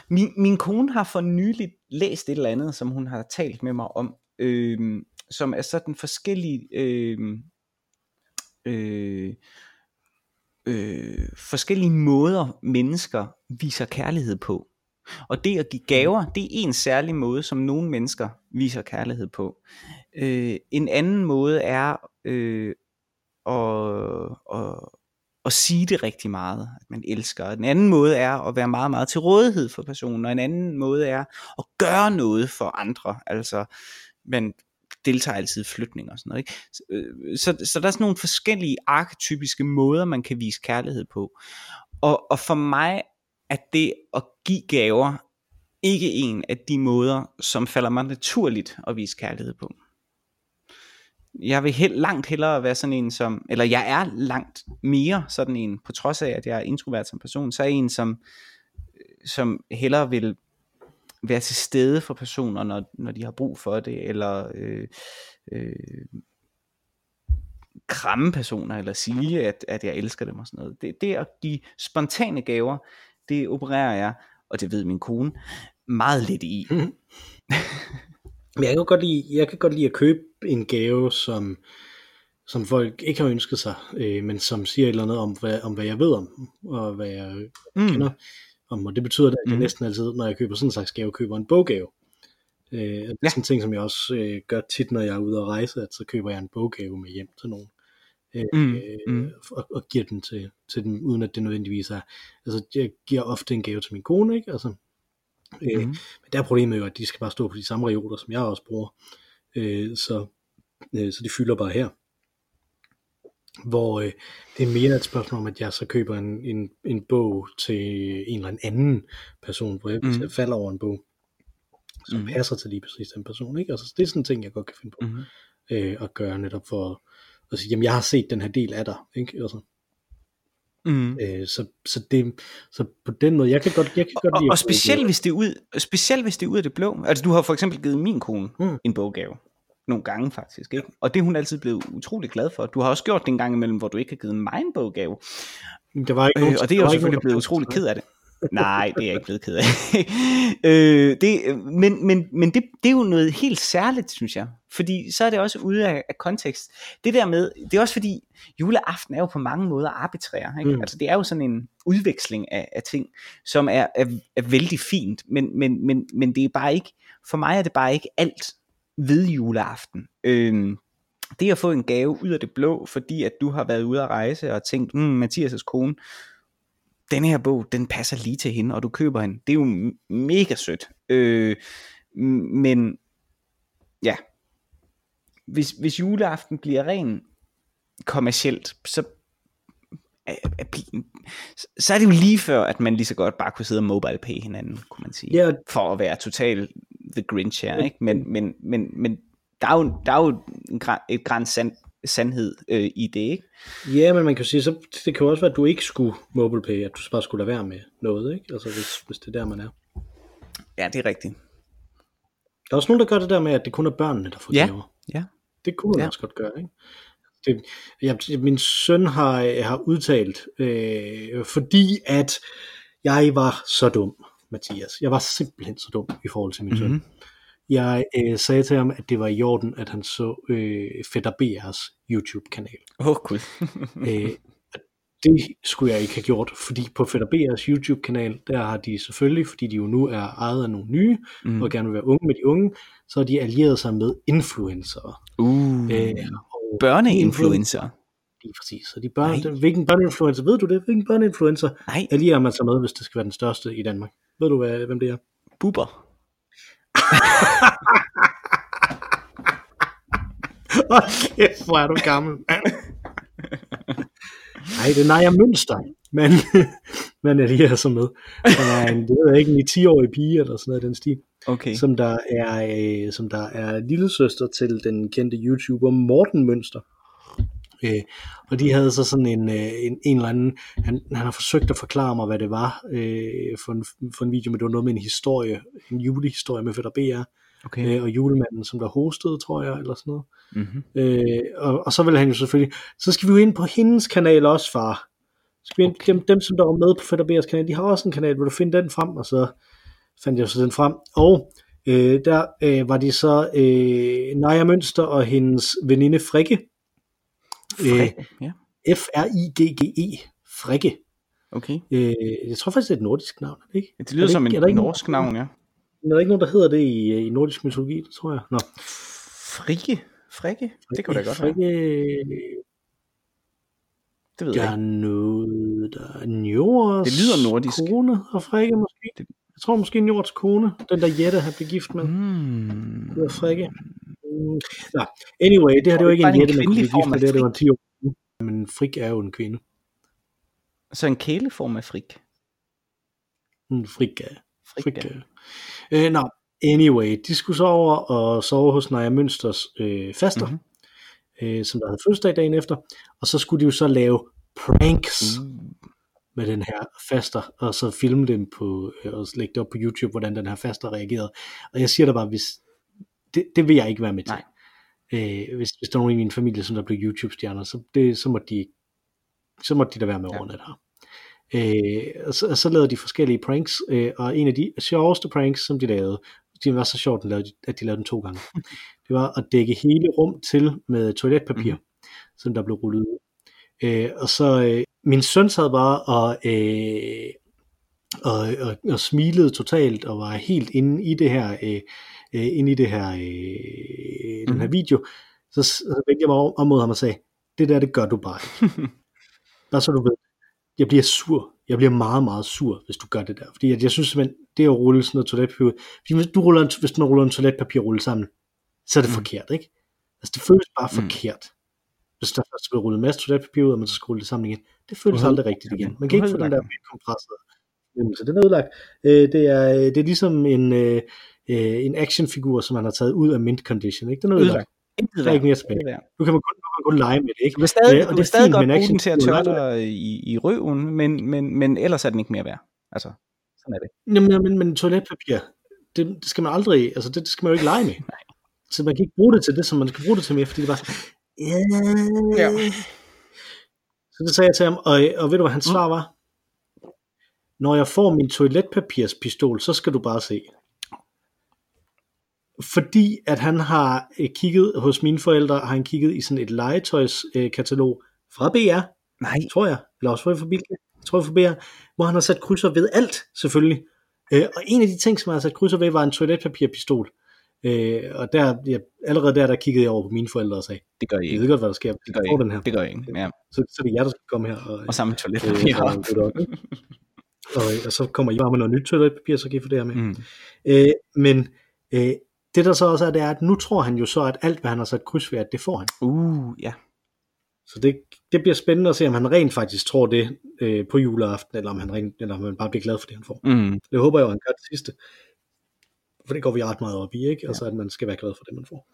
min, min kone har for nylig læst et eller andet, som hun har talt med mig om, øhm, som er sådan forskellige øhm, øh, øh, forskellige måder, mennesker viser kærlighed på. Og det at give gaver, det er en særlig måde, som nogle mennesker viser kærlighed på. Øh, en anden måde er øh, at, at, at sige det rigtig meget, at man elsker. En anden måde er at være meget, meget til rådighed for personen, og en anden måde er at gøre noget for andre. Altså, man deltager altid i flytning og sådan noget. Ikke? Så, øh, så, så der er sådan nogle forskellige arketypiske måder, man kan vise kærlighed på. Og, og for mig at det at give gaver ikke en af de måder, som falder mig naturligt at vise kærlighed på. Jeg vil helt, langt hellere være sådan en som, eller jeg er langt mere sådan en, på trods af at jeg er introvert som person, så er jeg en som, som hellere vil være til stede for personer, når, når de har brug for det, eller øh, øh, kramme personer, eller sige, at, at jeg elsker dem og sådan noget. Det, det at give spontane gaver, det opererer jeg, og det ved min kone, meget lidt i. Mhm. Men jeg kan godt lide, jeg kan godt lide at købe en gave, som, som folk ikke har ønsket sig, øh, men som siger et eller andet om hvad, om, hvad jeg ved om, og hvad jeg Mm. kender om. Og det betyder, at jeg Mhm. næsten altid, når jeg køber sådan en slags gave, køber en boggave. Øh, det er Ja. sådan en ting, som jeg også øh, gør tit, når jeg er ude at rejse, at så køber jeg en boggave med hjem til nogen. Øh, Mm, øh, mm. Og, og giver den til, til dem, uden at det nødvendigvis er. Altså, jeg giver ofte en gave til min kone, ikke? Altså, øh, Mm. men der er problemet jo, at de skal bare stå på de samme reoler, som jeg også bruger. Øh, så, øh, så de fylder bare her. Hvor øh, det er mere et spørgsmål om, at jeg så køber en, en, en bog til en eller anden person, hvor jeg mm. falder over en bog, som mm. passer til lige præcis den person. Ikke? Altså, det er sådan en ting, jeg godt kan finde på Mm. øh, at gøre netop for at sige, jamen jeg har set den her del af dig. Ikke? Altså, Mm. øh, så, så, det, så på den måde, jeg kan godt, jeg kan godt Og, lide og specielt hvis det er ud, specielt hvis det er ud af det blå. Altså du har for eksempel givet min kone Mm. en boggave. Nogle gange faktisk, ikke? Og det er hun altid blevet utrolig glad for. Du har også gjort det en gang imellem, hvor du ikke har givet mig en boggave. Der var ikke Øh, nogen, og det er jo selvfølgelig blevet utrolig ked af det. Nej, det er jeg ikke blevet ked af. øh, det, men men, men det, det er jo noget helt særligt, synes jeg. Fordi så er det også ude af, af kontekst. Det der med, det er også fordi, juleaften er jo på mange måder arbitrær. Ikke? Mm. Altså det er jo sådan en udveksling af, af ting, som er, er, er vældig fint. Men, men, men, men det er bare ikke, for mig er det bare ikke alt ved juleaften. Øh, det at få en gave ud af det blå, fordi at du har været ude at rejse og tænkt, mm, Mathias' kone, den her bog, den passer lige til hende, og du køber hende. Det er jo mega sødt. Øh, men ja, hvis, hvis juleaften bliver ren kommercielt, så så er det jo lige før, at man lige så godt bare kunne sidde og mobile pay hinanden, kunne man sige. Ja. For at være total the Grinch her, ikke? Men, men, men, men der er jo, der er jo et græns sand, sandhed øh, i det, ikke? Ja, men man kan sige, så det kan også være, at du ikke skulle mobile pay, at du bare skulle lade være med noget, ikke? Altså hvis, hvis det er der, man er. Ja, det er rigtigt. Der er også nogen, der gør det der med, at det kun er børnene, der får Ja. gaver. Ja. Det kunne man Ja. ja. også godt gøre, ikke? Det, jeg, min søn har, har udtalt, øh, fordi at jeg var så dum, Mathias. Jeg var simpelthen så dum i forhold til min mm-hmm. søn. Jeg øh, sagde til ham, at det var i orden, at han så øh, Fætter BR's YouTube-kanal. Åh, oh, gud. øh, det skulle jeg ikke have gjort, fordi på Fætter BR's YouTube-kanal, der har de selvfølgelig, fordi de jo nu er ejet af nogle nye, Mm. og gerne vil være unge med de unge, så har de allieret sig med influencer. Uh, Øh, børneinfluencer. Lige præcis. Så de børn, Nej. den, hvilken børneinfluencer, ved du det? Hvilken børneinfluencer Nej, allierer man sig med, hvis det skal være den største i Danmark? Ved du, hvad, hvem det er? buber. Åh, kæft, hvor er du gammel, mand. Nej, det er Naja Mønster, men man allierer sig med. Han er en, det ved jeg ikke, en 10-årig pige eller sådan noget i den stil, Okay. som der er, øh, som der er lillesøster til den kendte YouTuber Morten Mønster. Øh, og de havde så sådan en, øh, en, en eller anden, han, han har forsøgt at forklare mig, hvad det var øh, for, en, for en video, men det var noget med en historie, en julehistorie med Fætter BR, okay. øh, og julemanden, som der hostede, tror jeg, eller sådan noget. Mm-hmm. Øh, og, og så vil han jo selvfølgelig, så skal vi jo ind på hendes kanal også, far. Så skal vi ind, dem, dem, som der var med på Fætter BR's kanal, de har også en kanal, vil du finde den frem? Og så fandt jeg så den frem. Og øh, der øh, var de så øh, Naja Mønster og hendes veninde Frikke, Fre- ja, F-R-I-G-G-E, Frikke. okay. Øh, jeg tror faktisk, det er et nordisk navn, er det ikke? Det lyder det som ikke- en er der norsk nogen- navn, ja. Er der ikke nogen, der hedder det i, i nordisk mytologi, det tror jeg? Nå, Frikke? Frikke? Det kunne da godt være. Frikke, Det ved der jeg er ikke. noget, der er Njords Det lyder nordisk. kone og Frikke måske. Det- Jeg tror måske Njords kone, den der Jette har blevet gift med. Mm. Det var Frikke. Mm. Nå, anyway, det her det var ikke en Jette, man kunne blive det det var Frik? en 10 år. Men Frik er jo en kvinde. Så en kæleform af frik. En Frik er Frik, Frik, ja. øh, nå, anyway, de skulle så over og sove hos Naja Mønsters øh, faster, Mhm. mm-hmm. øh, som der havde fødselsdag dagen efter, og så skulle de jo så lave pranks Uh. med den her faster, og så filme dem på, øh, og lægge det op på YouTube, hvordan den her faster reagerede. Og jeg siger da bare, hvis, det, det vil jeg ikke være med til. Nej. Øh, hvis, hvis der er nogen i min familie, som der bliver YouTube-stjerner, så, det, så må de så må de da være med Ja. overnet her. Øh, og, så, og så lavede de forskellige pranks, øh, og en af de sjoveste pranks, som de lavede, de var så sjovt, at de lavede den to gange. Det var at dække hele rum til med toiletpapir, mm. som der blev rullet ud. Øh, og så øh, min søn sad bare og, øh, og, og, og smilede totalt og var helt inde i det her, øh, øh, inde i det her, øh, den her mhm. video. Så, så vendte jeg mig om mod ham og sagde, det der, det gør du bare ikke. bare så du ved, jeg bliver sur. Jeg bliver meget, meget sur, hvis du gør det der. Fordi jeg, jeg synes simpelthen, det er at rulle sådan noget toiletpapir. Fordi hvis du ruller en, hvis du ruller en toiletpapirrulle sammen, så er det mm. forkert, ikke? Altså det føles bare mm. forkert. Hvis der først bliver rullet en masse toiletpapir ud, og man så skal rulle det sammen igen. Det føles aldrig rigtigt igen. Man kan ikke få den der kompresset så den er ødelagt. Øh, det, er, det er ligesom en, øh, øh, en actionfigur, som man har taget ud af mint condition. Ikke? Den er ødelagt. Der er ikke mere tilbage. Nu kan man kun, man kun lege med det. Ikke? Du vil stadig, du vil stadig godt bruge den til at tørre dig i, i røven, men, men, men ellers er den ikke mere værd. Altså, sådan er det. Jamen, men, men toiletpapir, det, det skal man aldrig, altså det, det skal man jo ikke lege med. Så man kan ikke bruge det til det, som man skal bruge det til mere, fordi det så, yeah. ja. Så det sagde jeg til ham, og, og ved du hvad hans svar var? Når jeg får min toiletpapirspistol, så skal du bare se. Fordi at han har øh, kigget hos mine forældre, har han kigget i sådan et legetøjskatalog fra BR, Nej. tror jeg, eller også fra Bilka, tror jeg for BR, hvor han har sat krydser ved alt, selvfølgelig. Øh, og en af de ting, som han har sat krydser ved, var en toiletpapirpistol. Øh, og der, ja, allerede der, der kiggede jeg over på mine forældre og sagde, det gør I ikke. Jeg ved godt, hvad der sker. Det gør I ikke. Den her. Det gør I ikke, ja. Så, så det er jer, der skal komme her. Og, og sammen toiletpapir. Øh, og, og så kommer I bare med noget nyt toiletpapir, så kan I få det her med. Mm. Øh, men øh, det der så også er, det er, at nu tror han jo så, at alt, hvad han har sat kryds ved, at det får han. Uh, ja. Så det, det bliver spændende at se, om han rent faktisk tror det øh, på juleaften, eller om han, rent, eller om han bare bliver glad for det, han får. Mm. Det håber jeg jo, han gør det sidste. For det går vi ret meget op i, ikke? Altså, ja. at man skal være glad for det, man får.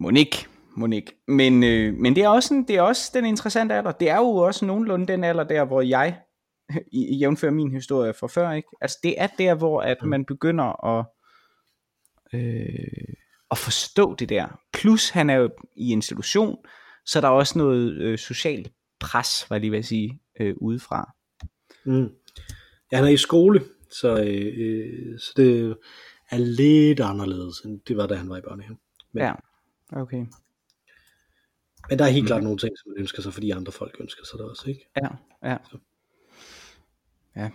Monik, Monik. Men, øh, men det, er også en, det er også den interessante alder. Det er jo også nogenlunde den alder der, hvor jeg, i, jævnfører min historie fra før, ikke? Altså det er der, hvor at mm. man begynder at, øh, at forstå det der. Plus han er jo i institution, så der er også noget øh, socialt pres, var jeg lige ved at sige, øh, udefra. Mm. Ja, han er i skole, så, øh, øh, så det er lidt anderledes, end det var, da han var i børnehave. Men, ja, okay. Men der er helt mm. klart nogle ting, som man ønsker sig, fordi andre folk ønsker sig det også, ikke? Ja, ja. Så. Ja.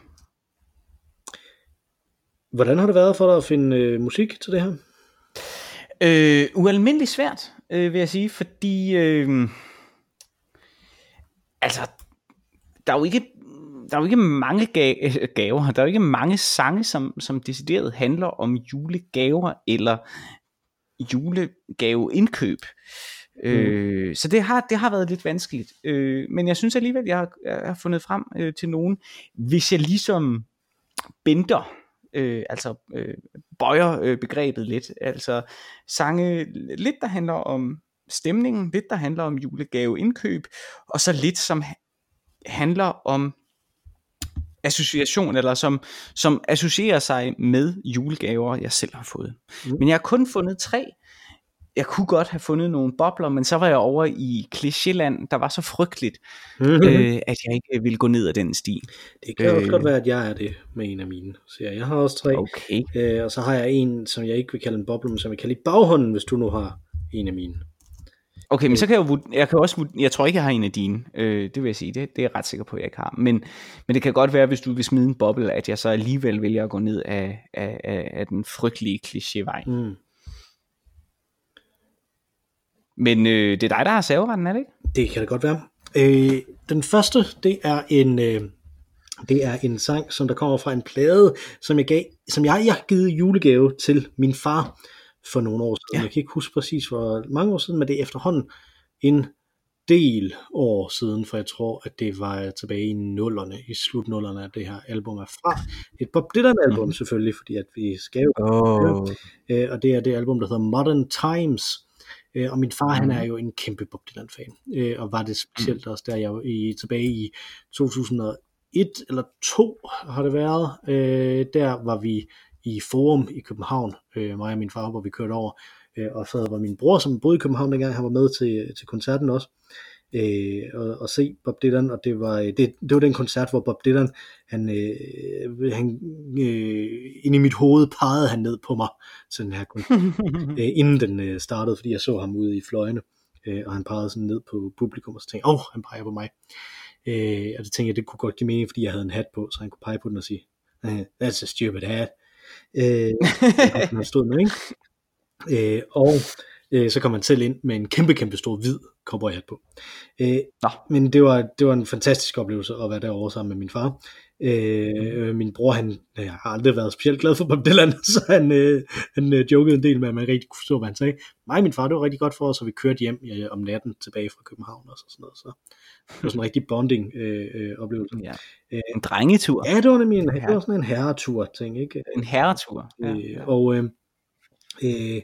Hvordan har det været for dig at finde øh, musik til det her? Øh, ualmindeligt svært, øh, vil jeg sige, fordi øh, altså, der er jo ikke der er jo ikke mange gaver, der er jo ikke mange sange, som, som decideret handler om julegaver eller julegaveindkøb. Mm. Øh, så det har, det har været lidt vanskeligt. Øh, men jeg synes alligevel, jeg har, jeg har fundet frem øh, til nogen, hvis jeg ligesom binder, øh, altså øh, bøjer øh, begrebet lidt. Altså sange lidt, der handler om stemningen, lidt, der handler om julegaveindkøb, og så lidt, som handler om association, eller som, som associerer sig med julegaver, jeg selv har fået. Mm. Men jeg har kun fundet tre. Jeg kunne godt have fundet nogle bobler, men så var jeg over i klichéland, der var så frygteligt, mm-hmm. øh, at jeg ikke ville gå ned ad den sti. Det kan øh, også godt være, at jeg er det med en af mine. Så jeg har også tre, okay. øh, og så har jeg en, som jeg ikke vil kalde en boble, men som jeg kalder i baghånden, hvis du nu har en af mine. Okay, men så kan jeg jo, jeg kan også, jeg tror ikke, jeg har en af dine, øh, det vil jeg sige, det, det er jeg ret sikker på, at jeg ikke har, men, men det kan godt være, hvis du vil smide en boble, at jeg så alligevel vælger at gå ned af, af, af, af den frygtelige klichévej. Mm. Men øh, det er dig, der har saveretten, er det ikke? Det kan det godt være. Øh, den første, det er en... Øh, det er en sang, som der kommer fra en plade, som jeg, gav, som jeg, jeg har givet julegave til min far for nogle år siden. Ja. Jeg kan ikke huske præcis hvor mange år siden, men det er efterhånden en del år siden, for jeg tror, at det var tilbage i nullerne, i slutnullerne, at det her album er fra. Et Bob Dylan album mm. selvfølgelig, fordi at vi skal jo oh. øh, og det er det album, der hedder Modern Times, øh, og min far, han er jo en kæmpe Bob Dylan fan, øh, og var det specielt mm. også, der jeg i, tilbage i 2001 eller 2 har det været, øh, der var vi i Forum i København, øh, mig og min far, hvor vi kørte over, øh, og så var min bror, som boede i København dengang, han var med til, til koncerten også, øh, og, og se Bob Dylan, og det var, det, det var den koncert, hvor Bob Dylan, han, øh, han øh, inde i mit hoved pegede han ned på mig, sådan her koncert, øh, inden den øh, startede, fordi jeg så ham ude i fløjene, øh, og han pegede sådan ned på publikum, og så tænkte jeg, åh, oh, han peger på mig. Øh, og det tænkte jeg, det kunne godt give mening, fordi jeg havde en hat på, så han kunne pege på den og sige, that's a stupid hat. Øh, han stod med, ikke? Øh, og øh, så kom han selv ind med en kæmpe, kæmpe stor hvid cowboyhat på. Øh, Nå. Men det var, det var en fantastisk oplevelse at være derovre sammen med min far. Øh, min bror, han jeg har aldrig været specielt glad for Bob Dylan, så han, øh, han øh, jokede en del med, at man rigtig kunne forstå, hvad han sagde. Mig og min far, det var rigtig godt for os, så vi kørte hjem øh, om natten tilbage fra København og så sådan noget. Så det var sådan en rigtig bonding øh, øh, oplevelse. Ja. En drengetur. Ja, det var nemlig en, det var sådan en herretur ting, ikke? En herretur. Ja, Øh, ja. og øh, øh,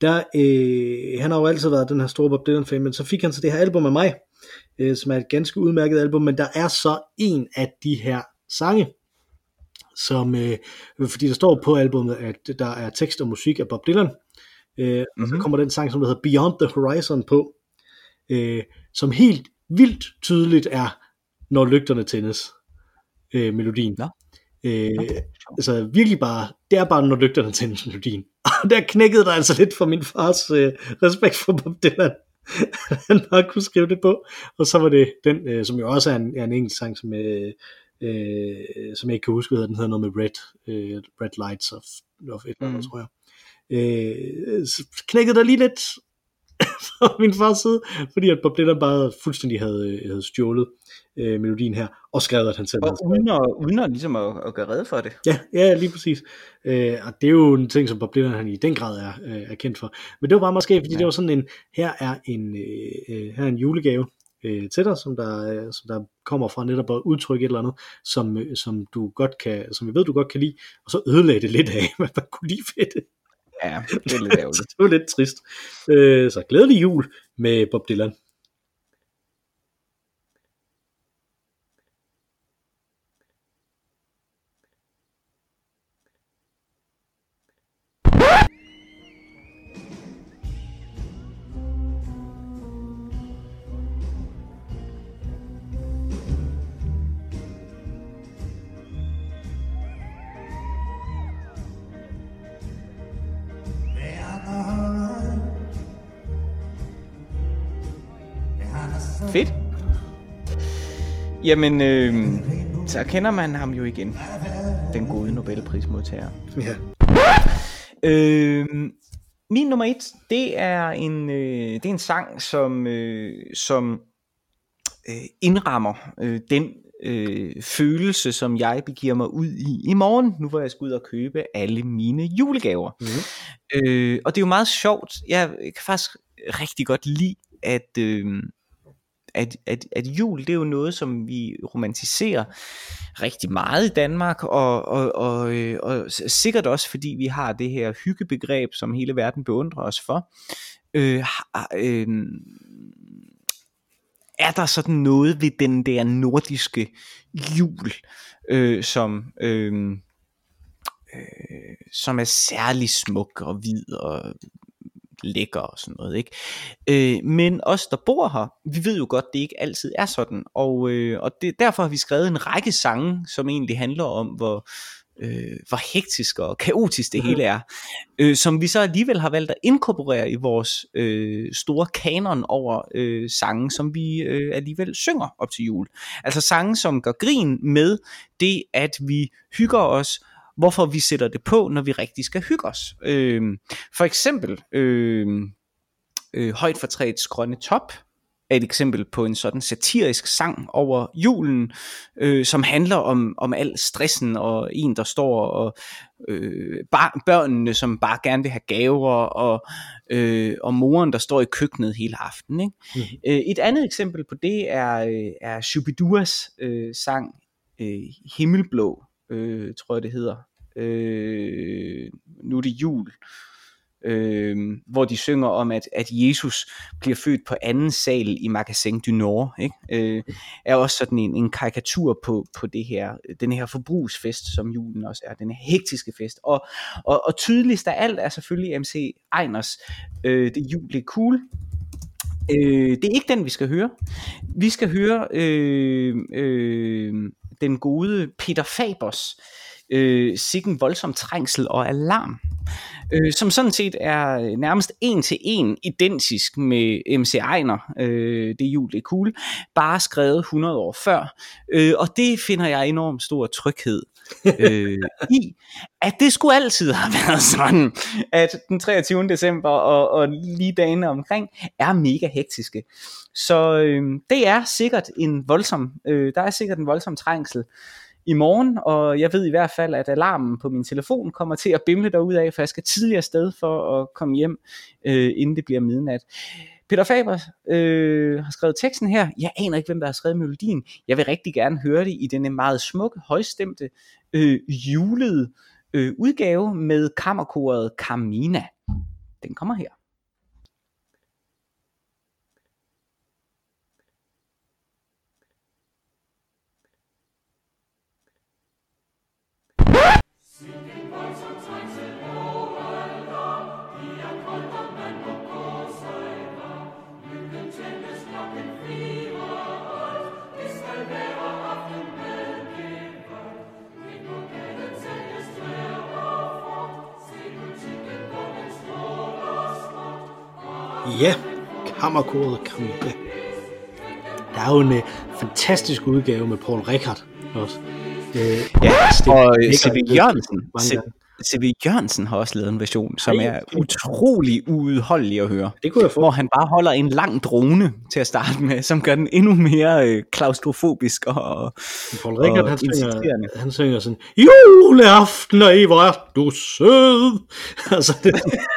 der, øh, han har jo altid været den her store Bob Dylan fan, men så fik han så det her album af mig, øh, som er et ganske udmærket album, men der er så en af de her sange, som, øh, fordi der står på albumet, at der er tekst og musik af Bob Dylan, øh, mm-hmm. og så Mhm. kommer den sang, som der hedder Beyond the Horizon på, øh, som helt vildt tydeligt er, når lygterne tændes, øh, melodien. Nå. Øh, Nå. altså virkelig bare, det er bare, når lygterne tændes melodien. Og der knækkede der altså lidt for min fars øh, respekt for Bob Dylan. Han bare kunne skrive det på. Og så var det den, øh, som jo også er en, er en engelsk sang, som, øh, øh, som jeg ikke kan huske, hvad den hedder noget med Red, øh, Red Lights of, of et eller andet, Mm. tror jeg. Øh, knækkede der lige lidt fra min fars side, fordi at Bob Dylan bare fuldstændig havde, øh, havde stjålet øh, melodien her, og skrevet, at han selv havde Og uden at, uden at, ligesom at, at gøre redde for det. Ja, ja, lige præcis. Øh, og det er jo en ting, som Bob Dylan han i den grad er, øh, er kendt for. Men det var bare måske, fordi ja. Det var sådan en, her er en, øh, øh, her er en julegave øh, til dig, som der, øh, som der kommer fra netop at udtrykke et eller andet, som, øh, som du godt kan, som jeg ved, du godt kan lide, og så ødelagde det lidt af, hvad man kunne lide ved det. Ja, det er lidt ærgerligt. Det var lidt trist. Øh, så glædelig jul med Bob Dylan. Jamen, øh, så kender man ham jo igen. Den gode Nobelprismodtager. Ja. Øh, min nummer et, det er en, øh, det er en sang, som, øh, som øh, indrammer øh, den øh, følelse, som jeg begiver mig ud i i morgen, nu hvor jeg skal ud og købe alle mine julegaver. Mhm. Øh, og det er jo meget sjovt. Jeg kan faktisk rigtig godt lide, at, øh, at, at, at jul, det er jo noget, som vi romantiserer rigtig meget i Danmark, og, og, og, øh, og sikkert også fordi vi har det her hyggebegreb, som hele verden beundrer os for. Øh, øh, er der sådan noget ved den der nordiske jul, øh, som, øh, øh, som er særlig smuk og hvid og lækker og sådan noget, ikke? Øh, men os, der bor her, vi ved jo godt, det ikke altid er sådan, og, øh, og det, derfor har vi skrevet en række sange, som egentlig handler om, hvor, øh, hvor hektisk og kaotisk det hele er, øh, som vi så alligevel har valgt at inkorporere i vores øh, store kanon over øh, sange, som vi øh, alligevel synger op til jul. Altså sange, som gør grin med det, at vi hygger os, hvorfor vi sætter det på, når vi rigtig skal hygge os. Øh, for eksempel øh, øh, Højt for træets grønne top er et eksempel på en sådan satirisk sang over julen, øh, som handler om, om al stressen og en, der står og øh, bar, børnene, som bare gerne vil have gaver, og, øh, og moren, der står i køkkenet hele aftenen. Ikke? Mhm. Øh, et andet eksempel på det er, øh, er Shubiduas øh, sang øh, Himmelblå, øh, tror jeg det hedder. Øh, nu er det jul øh, hvor de synger om, at, at Jesus bliver født på anden sal i Magasin du Nord, ikke? Øh, er også sådan en, en karikatur på, på det her, den her forbrugsfest, som julen også er, den her hektiske fest. Og, og, og tydeligst af alt er selvfølgelig MC Einers, øh, det jul er cool, Øh, det er ikke den, vi skal høre. Vi skal høre øh, øh, den gode Peter Fabers øh, øh, Sikken voldsom trængsel og alarm, øh, som sådan set er øh, nærmest en til en identisk med MC Ejner, øh, det jul, det er cool, bare skrevet 100 år før. Øh, og det finder jeg enormt stor tryghed øh, i, at det skulle altid have været sådan, at den 23. december og, og lige dagene omkring er mega hektiske. Så øh, det er sikkert en voldsom, øh, der er sikkert en voldsom trængsel i morgen, og jeg ved i hvert fald, at alarmen på min telefon kommer til at bimle af, for jeg skal tidligere sted for at komme hjem, øh, inden det bliver midnat. Peter Faber øh, har skrevet teksten her. Jeg aner ikke, hvem der har skrevet melodien. Jeg vil rigtig gerne høre det i denne meget smukke, højstemte, øh, julede øh, udgave med kammerkoret Carmina. Den kommer her. Ja, kammerkoret Camilla. Der er jo en uh, fantastisk udgave med Paul Rickard også. Uh, ja, og C.V. Jørgensen. C.V. Jørgensen har også lavet en version, som er utrolig uudholdelig at høre. Det kunne jeg få. Hvor han bare holder en lang drone til at starte med, som gør den endnu mere øh, klaustrofobisk og Paul Rickard, og han, synger, han synger sådan, juleaften, og hvor er du sød. altså, det,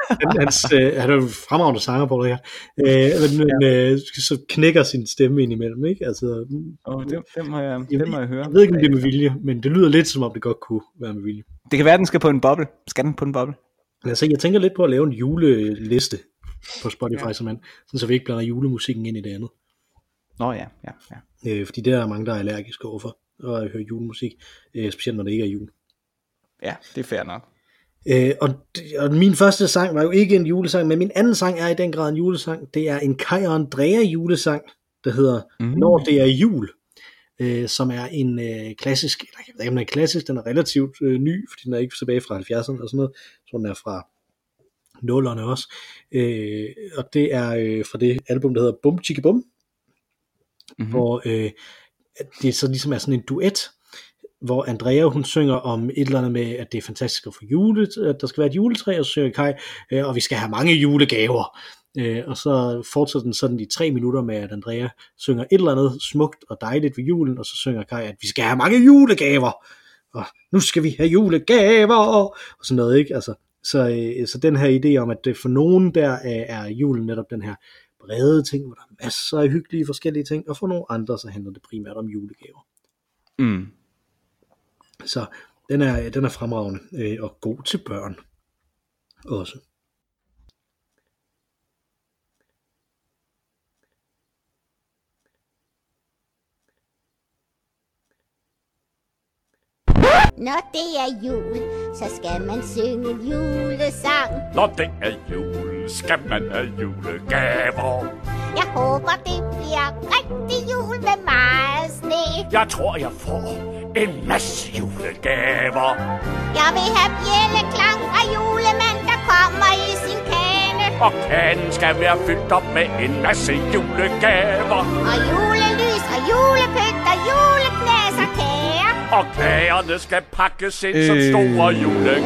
han, hans, øh, han er jo fremragende sanger, Paul Rickard. Øh, men, ja. øh, så knækker sin stemme ind imellem, ikke? Altså, oh, det, det, må jeg, jeg, det må jeg høre. Jeg ved ikke, om det er med vilje, men det lyder lidt, som om det godt kunne være med vilje. Det kan være, den skal på en boble. Skal den på en boble? Altså, jeg tænker lidt på at lave en juleliste på Spotify, ja. sådan, så vi ikke blander julemusikken ind i det andet. Nå ja, ja, ja. Øh, fordi der er mange, der er allergiske overfor at høre julemusik, øh, specielt når det ikke er jul. Ja, det er fair nok. Øh, og, og min første sang var jo ikke en julesang, men min anden sang er i den grad en julesang. Det er en Kai og Andrea julesang, der hedder mm. Når det er jul øh, som er en øh, klassisk, eller jeg ved ikke om den er klassisk, den er relativt øh, ny, fordi den er ikke tilbage fra 70'erne og sådan noget, så den er fra nullerne også, øh, og det er øh, fra det album, der hedder Bum Chicka Bum, mm-hmm. hvor øh, det så ligesom er sådan en duet, hvor Andrea hun synger om et eller andet med, at det er fantastisk at få jule, at der skal være et juletræ, og så synger Kai, øh, og vi skal have mange julegaver. Øh, og så fortsætter den sådan i tre minutter med, at Andrea synger et eller andet smukt og dejligt ved julen, og så synger Kai, at vi skal have mange julegaver, og nu skal vi have julegaver, og sådan noget, ikke? Altså, så, øh, så den her idé om, at det for nogen der øh, er julen netop den her brede ting, hvor der er masser af hyggelige forskellige ting, og for nogle andre så handler det primært om julegaver. Mm. Så den er, den er fremragende øh, og god til børn også. Når det er jul, så skal man synge julesang. Når det er jul, skal man have julegaver. Jeg håber, det bliver rigtig jul med meget sne. Jeg tror, jeg får en masse julegaver. Jeg vil have bjælleklang fra julemand, der kommer i sin kane. Og kanen skal være fyldt op med en masse julegaver. Og julelys og julepynt og juleknæs og kager. Og kagerne skal pakkes ind øh... som store julegaver.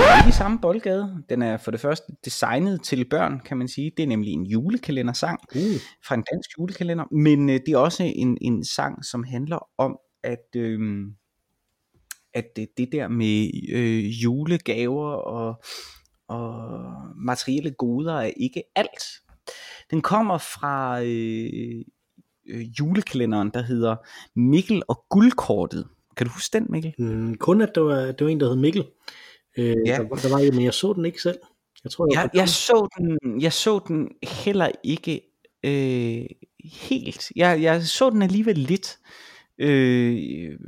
Ja. Ikke i samme boldgade. Den er for det første designet til børn, kan man sige. Det er nemlig en julekalendersang uh. fra en dansk julekalender. Men øh, det er også en, en sang, som handler om, at, øh, at det, det der med øh, julegaver og, og materielle goder er ikke alt. Den kommer fra øh, øh, julekalenderen, der hedder Mikkel og Guldkortet. Kan du huske den, Mikkel? Mm, kun at det var, det var en, der hed Mikkel. Øh, ja. der, der var, men jeg så den ikke selv. Jeg, tror, jeg, jeg, så, den, jeg så den heller ikke øh, helt. Jeg, jeg så den alligevel lidt. Øh,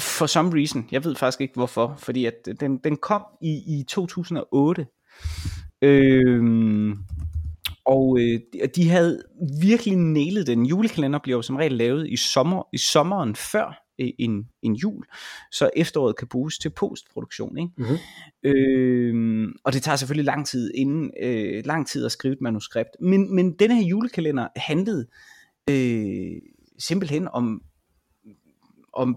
for some reason. Jeg ved faktisk ikke hvorfor. Fordi at den, den kom i, i 2008. Øhm, og øh, de- de havde virkelig nailet den. Julekalender bliver jo som regel lavet i, sommer, i sommeren før øh, en, en jul, så efteråret kan bruges til postproduktion. Ikke? Mhm. Øhm, og det tager selvfølgelig lang tid inden øh, lang tid at skrive et manuskript. Men, men denne her julekalender handlede øh, simpelthen om, om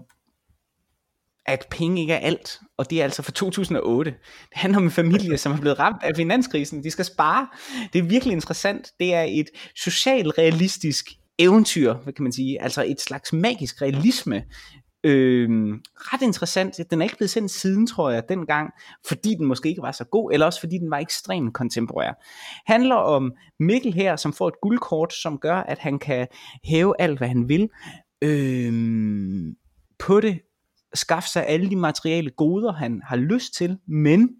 at penge ikke er alt, og det er altså fra 2008. Det handler om en familie, som er blevet ramt af finanskrisen. De skal spare. Det er virkelig interessant. Det er et socialrealistisk eventyr, hvad kan man sige, altså et slags magisk realisme. Øhm, ret interessant. Den er ikke blevet sendt siden, tror jeg, dengang, fordi den måske ikke var så god, eller også fordi den var ekstremt kontemporær. Handler om Mikkel her, som får et guldkort, som gør, at han kan hæve alt, hvad han vil. Øhm, på det skaffe sig alle de materielle goder, han har lyst til, men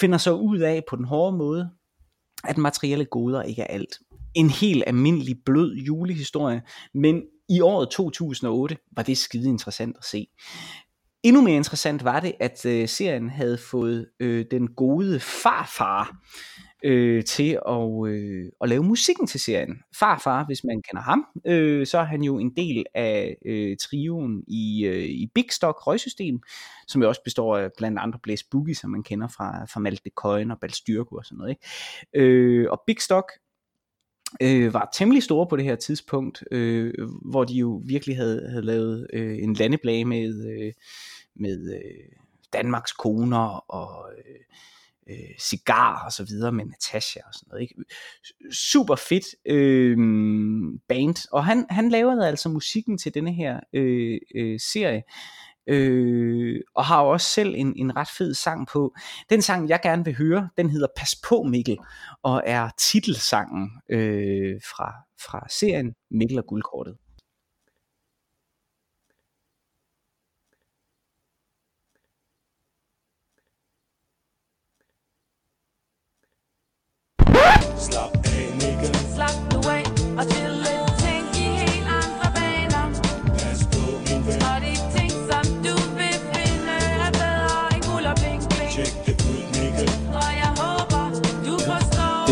finder så ud af på den hårde måde, at materielle goder ikke er alt. En helt almindelig blød julehistorie, men i året 2008 var det skide interessant at se. Endnu mere interessant var det, at øh, serien havde fået øh, den gode farfar øh, til at, øh, at lave musikken til serien. Farfar, hvis man kender ham, øh, så er han jo en del af øh, trioen i, øh, i Big Stock røgsystem, som jo også består af blandt andre Blaze Boogie, som man kender fra, fra Malte Coyne og Balstyrko og sådan noget. Ikke? Øh, og Big Stock øh, var temmelig store på det her tidspunkt, øh, hvor de jo virkelig havde, havde lavet øh, en landeblage med, øh, med øh, Danmarks koner og øh, øh, cigar og så videre med Natasha og sådan noget. Ikke? Super fedt øh, band, og han, han lavede altså musikken til denne her øh, øh, serie, øh, og har også selv en, en ret fed sang på. Den sang, jeg gerne vil høre, den hedder Pas på Mikkel, og er titelsangen øh, fra, fra serien Mikkel og Guldkortet.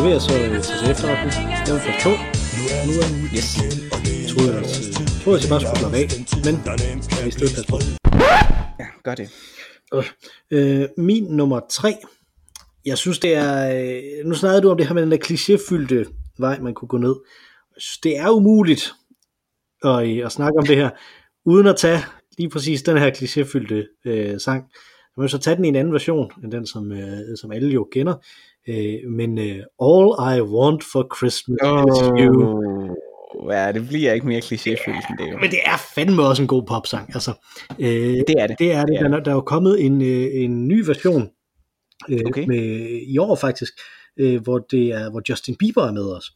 Vil jeg så øh, tage til efterretning. Det var for to. Nu er nu Yes. Jeg troede, jeg, jeg, troede, jeg bare skulle slappe af, men jeg vidste ikke, pas på. Ja, gør det. Øh, min nummer tre. Jeg synes, det er... Øh, nu snakkede du om det her med den der klichéfyldte vej, man kunne gå ned. Jeg synes, det er umuligt at, øh, at snakke om det her, uden at tage lige præcis den her klichéfyldte øh, sang. Man kan så tage den i en anden version, end den, som, øh, som alle jo kender. Øh, men øh, All I Want for Christmas is You. Oh, ja, det bliver ikke mere klichéfyldt end det jo. Men det er fandme også en god popsang. Altså, øh, Det er det. Det er det. Det er Der, er- der er jo kommet en, øh, en ny version øh, Okay. med, i år faktisk, øh, hvor, det er, hvor Justin Bieber er med os.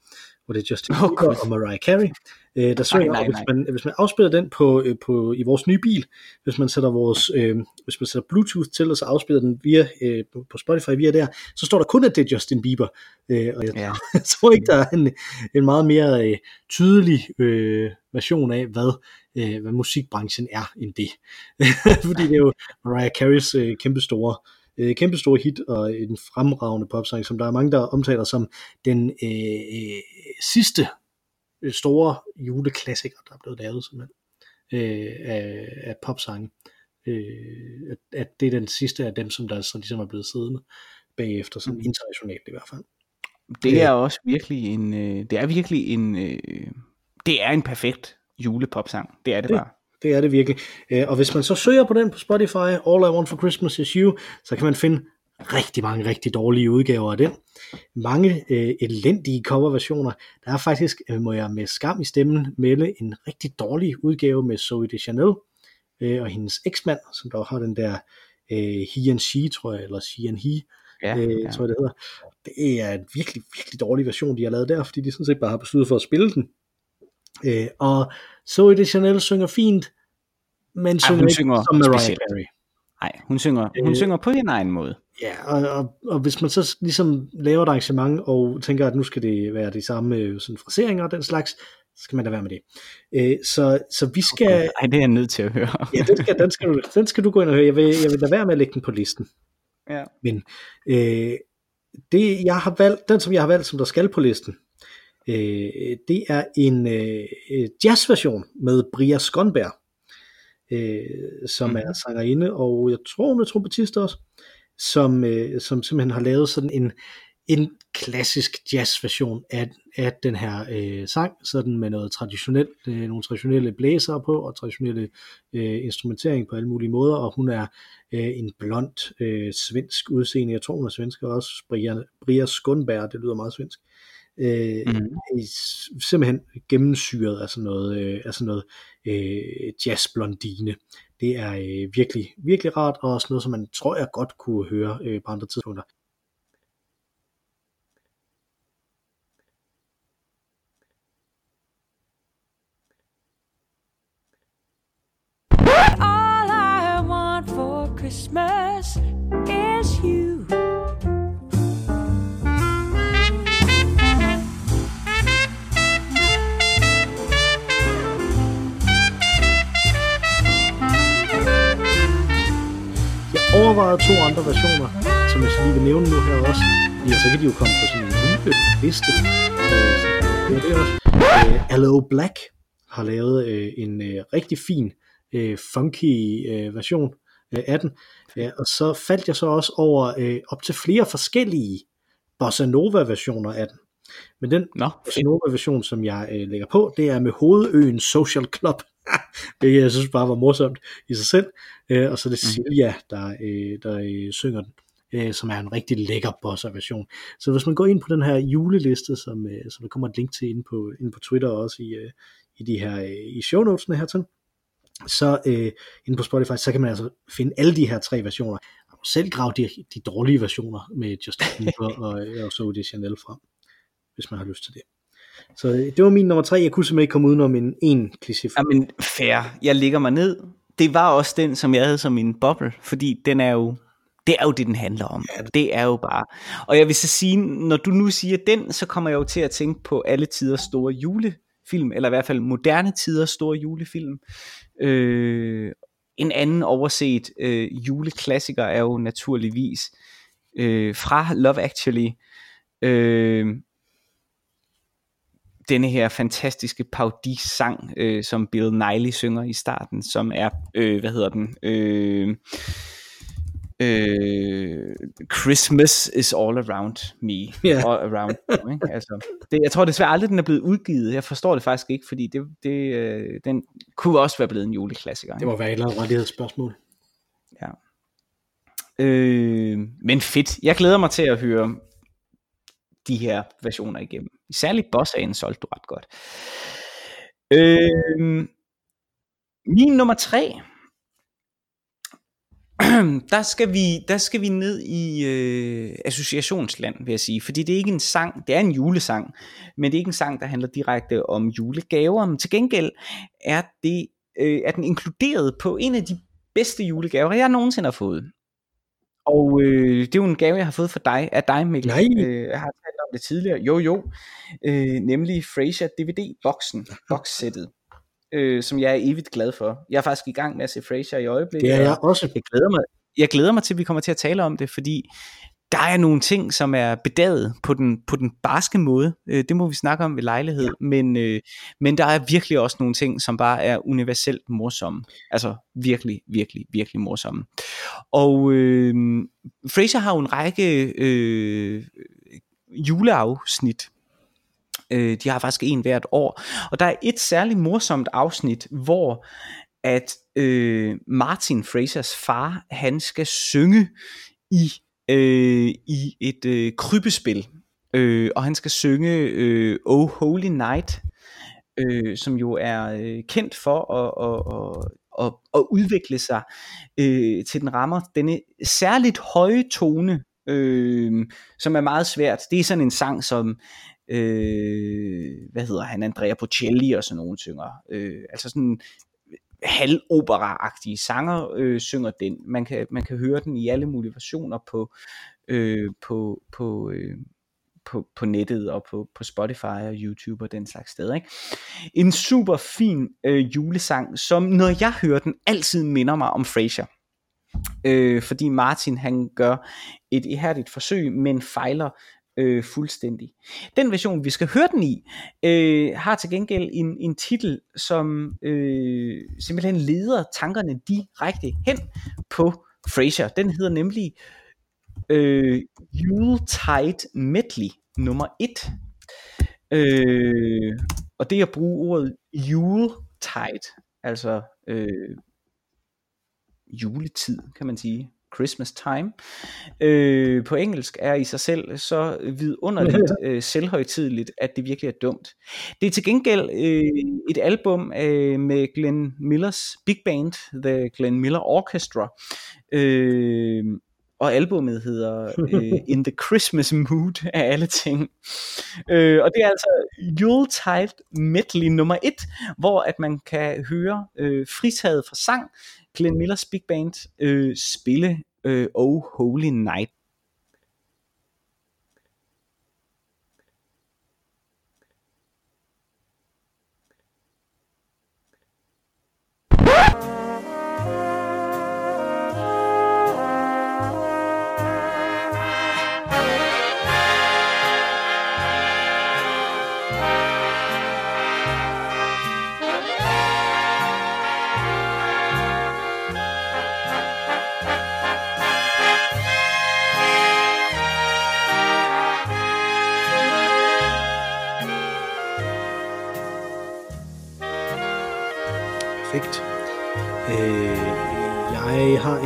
Hvor det er Justin oh, Bieber Gud. og Mariah Carey, øh, der synger, nej, hvis nej. man, hvis man afspiller den på, øh, på, i vores nye bil, hvis man sætter vores, øh, hvis man sætter Bluetooth til, og så afspiller den via, øh, på- Spotify via der, så står der kun, at det er Justin Bieber. Øh, og jeg, Ja. jeg tror ikke, der er en, en meget mere øh, tydelig øh, version af, hvad, øh, hvad musikbranchen er end det. Fordi det er jo Mariah Careys øh, kæmpe store øh, kæmpe store hit og en fremragende popsang, som der er mange, der omtaler som den øh, øh, sidste store juleklassiker, der er blevet lavet simpelthen, øh, af, af popsange. Øh, at, at det er den sidste af dem, som der så ligesom er blevet siddende bagefter, som internationalt i hvert fald. Det er også virkelig en, øh, det er virkelig en, øh, det er en perfekt julepopsang. Det er det Det- bare. Det er det virkelig. Øh, Og hvis man så søger på den på Spotify, All I Want for Christmas is You, så kan man finde rigtig mange rigtig dårlige udgaver af den. Mange øh, elendige coverversioner. Der er faktisk, øh, må jeg med skam i stemmen melde, en rigtig dårlig udgave med Zoe de Chanel øh, og hendes eksmand, som der har den der øh, He and She, tror jeg, eller She and He, Ja, øh, ja. tror jeg det hedder. Det er en virkelig, virkelig dårlig version, de har lavet der, fordi de sådan set bare har besluttet for at spille den. Øh, og Zoe de Chanel synger fint, men synger hun ikke synger som Mariah. Carey. Nej, hun synger, hun Øh, synger på sin egen måde. Ja, og, og, og hvis man så ligesom laver et arrangement og tænker, at nu skal det være de samme øh, sådan fraseringer og den slags, så skal man da være med det. Øh, så, så vi skal... Ej, det er jeg nødt til at høre. Ja, den skal, den, skal du, den skal du gå ind og høre. Jeg vil, jeg vil lade være med at lægge den på listen. ja. Men øh, det, jeg har valgt, den, som jeg har valgt, som der skal på listen, øh, det er en øh, jazzversion med Bria Skonberg, øh, som mm. er sangerinde, og jeg tror, hun er trompetist også, som, øh, som simpelthen har lavet sådan en, en klassisk jazzversion af, af den her øh, sang, sådan med noget traditionelt, øh, nogle traditionelle blæsere på, og traditionelle øh, instrumentering på alle mulige måder, og hun er øh, en blond øh, svensk udseende, jeg tror hun er svensk også, Bria, Bria Skundberg, det lyder meget svensk, øh, mm. simpelthen gennemsyret af sådan noget, øh, af sådan noget øh, jazzblondine. Det er øh, virkelig, virkelig rart, og også noget, som man tror jeg godt kunne høre øh, på andre tidspunkter. All I want for Christmas is Jeg overvejede to andre versioner, som jeg så lige vil nævne nu her også. Ja, så kan de jo komme på sådan en juleliste. Øh, så det er det også. Øh, Allo Black har lavet øh, en øh, rigtig fin, øh, funky øh, version øh, af den. Ja, og så faldt jeg så også over øh, op til flere forskellige bossa nova versioner af den. Men den Nå, bossa nova version, som jeg øh, lægger på, det er med hovedøen Social Club. Hvilket jeg synes bare var morsomt i sig selv. Øh, og så er det Silja, der, øh, der øh, synger den øh, som er en rigtig lækker bossa version. Så hvis man går ind på den her juleliste, som, øh, som der kommer et link til inde på, inde på Twitter og også i, øh, i de her øh, i show notesene her til, så øh, inde på Spotify, så kan man altså finde alle de her tre versioner. Og selv grave de, de dårlige versioner med Justin Bieber og, og så det Chanel frem, hvis man har lyst til det. Så øh, det var min nummer tre. Jeg kunne simpelthen ikke komme udenom en, en kliché. Jamen, fair. Jeg ligger mig ned. Det var også den, som jeg havde som min boble, fordi den er jo, det er jo det, den handler om. Det er jo bare. Og jeg vil så sige, når du nu siger den, så kommer jeg jo til at tænke på alle tiders store julefilm, eller i hvert fald moderne tiders store julefilm. Øh, en anden overset øh, juleklassiker er jo naturligvis øh, fra Love Actually, øh, denne her fantastiske paudi-sang, øh, som Bill Nighy synger i starten, som er, øh, hvad hedder den, øh, øh, Christmas is all around me, Ja. all around you, ikke? Altså, det, jeg tror desværre aldrig, den er blevet udgivet, jeg forstår det faktisk ikke, fordi det, det, øh, den kunne også være blevet en juleklassiker. Det ikke? må være et eller andet rettighedsspørgsmål. Ja. Øh, men fedt. Jeg glæder mig til at høre de her versioner igennem. Særligt bossagen solgte du ret godt. Øh, min nummer tre. Der skal vi, der skal vi ned i øh, associationsland, vil jeg sige. Fordi det er ikke en sang, det er en julesang, men det er ikke en sang, der handler direkte om julegaver. Men til gengæld er, det, øh, er den inkluderet på en af de bedste julegaver, jeg nogensinde har fået. Og øh, det er jo en gave, jeg har fået fra dig, af dig, Mikkel. Nej. Øh, jeg har talt om det tidligere. Jo, jo. Øh, nemlig Frasier DVD-boksen, boxsættet, øh, som jeg er evigt glad for. Jeg er faktisk i gang med at se Frasier i øjeblikket. Det er jeg også. jeg glæder mig, jeg glæder mig til, at vi kommer til at tale om det, fordi der er nogle ting, som er bedaget på den, på den barske måde. Øh, det må vi snakke om ved lejlighed. Ja. Men, øh, men der er virkelig også nogle ting, som bare er universelt morsomme. Altså virkelig, virkelig, virkelig morsomme. Og øh, Frasier har jo en række øh, juleafsnit. Øh, de har faktisk en hvert år. Og der er et særligt morsomt afsnit, hvor at øh, Martin Frasers far, han skal synge i, øh, i et øh, krybespil. Øh, og han skal synge øh, Oh Holy Night, øh, som jo er øh, kendt for at, at, at, at, at udvikle sig øh, til den rammer denne særligt høje tone, øh, som er meget svært. Det er sådan en sang, som øh, hvad hedder han, Andrea Bocelli og sådan nogen synger. Øh, altså sådan halvopera-agtige sanger øh, synger den. Man kan, man kan høre den i alle mulige versioner på, øh, på, på, øh, på, på nettet og på, på Spotify og YouTube og den slags steder. Ikke? En super fin øh, julesang, som når jeg hører den, altid minder mig om Frasier. øh, fordi Martin han gør et ihærdigt forsøg, men fejler øh, fuldstændig. Den version, vi skal høre den i, øh, har til gengæld en, en titel, som øh, simpelthen leder tankerne direkte hen på Frasier. Den hedder nemlig øh, Yuletide Medley nummer 1. Øh, og det er at bruge ordet Yuletide, altså øh, juletid, kan man sige. Christmas time. Øh, på engelsk er i sig selv så vidunderligt øh, selvhøjtidligt, at det virkelig er dumt. Det er til gengæld øh, et album øh, med Glenn Millers big band, The Glenn Miller Orchestra. Øh, og albummet hedder øh, In the Christmas Mood af alle ting. Øh, og det er altså Yuletide Medley nummer 1, hvor at man kan høre øh, fritaget fra sang Glenn Millers big band øh, spille øh, Oh Holy Night.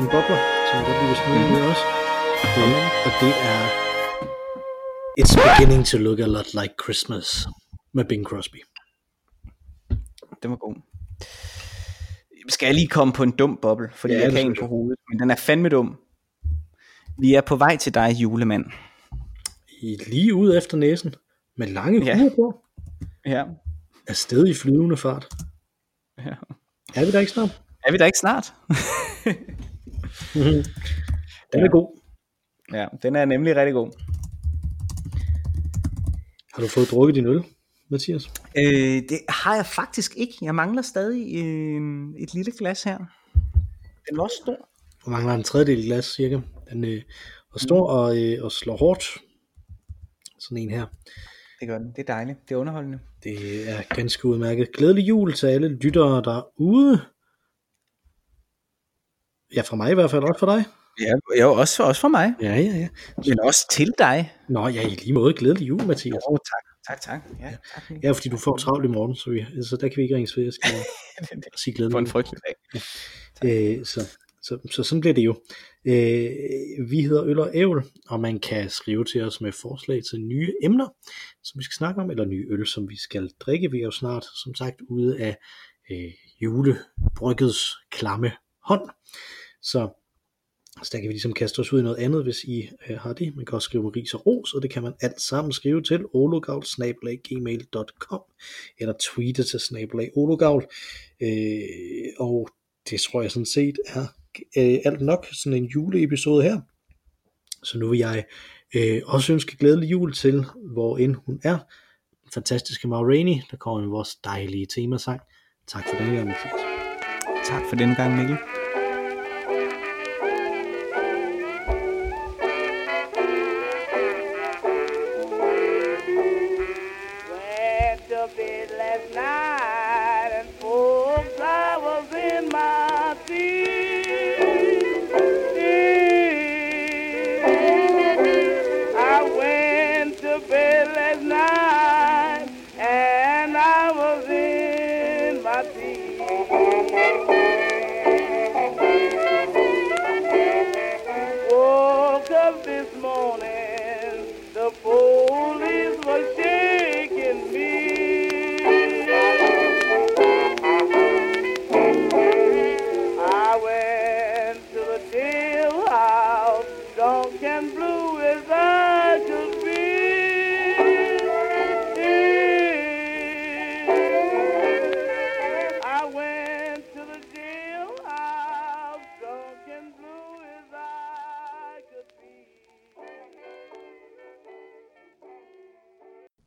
En bobler, som jeg godt lige vil smide mm. også. Øh, og det er It's beginning to look a lot like Christmas med Bing Crosby. Den var god. Skal jeg lige komme på en dum boble, fordi Ja, jeg det kan en på hovedet, men den er fandme dum. Vi er på vej til dig, julemand. I lige ud efter næsen, med lange Ja. huer på, Ja. er sted i flyvende fart. ja. Er vi der ikke snart? Er vi der ikke snart? Den er god. ja, den er nemlig rigtig god. Har du fået drukket din øl, Mathias? Øh, det har jeg faktisk ikke. Jeg mangler stadig øh, et lille glas her. Den var også stor. Du mangler en tredjedel glas cirka. Den øh, er stor og, øh, og slår hårdt. Sådan en her. Det gør den. Det er dejligt. Det er underholdende. Det er ganske udmærket. Glædelig jul til alle lyttere derude. Ja, fra mig i hvert fald, også for dig. Ja, jo, også, også for mig. Ja, ja, ja. Men også til dig. Nå, ja, i lige måde. Glædelig jul, Mathias. Jo, tak. Tak, tak. Ja, tak. Ja, fordi du får travlt i morgen, så, vi, så der kan vi ikke ringe ved. Jeg skal sige glædelig På en frygtelig dag. Øh, så, så, så sådan bliver det jo. Øh, vi hedder Øl og Ævl, og man kan skrive til os med forslag til nye emner, som vi skal snakke om, eller nye øl, som vi skal drikke. Vi er jo snart, som sagt, ude af øh, julebryggets klamme hånd. Så, så der kan vi ligesom kaste os ud i noget andet, hvis I øh, har det. Man kan også skrive ris og ros, og det kan man alt sammen skrive til ologavl.gmail.com eller tweete til snabelagologavl. Øh, og det tror jeg sådan set er øh, alt nok, sådan en juleepisode her. Så nu vil jeg øh, også ønske glædelig jul til, hvor end hun er. Den fantastiske Ma Rainey, der kommer med vores dejlige temasang. Tak for den gang, Mathias. Tak for denne gang, Mikkel.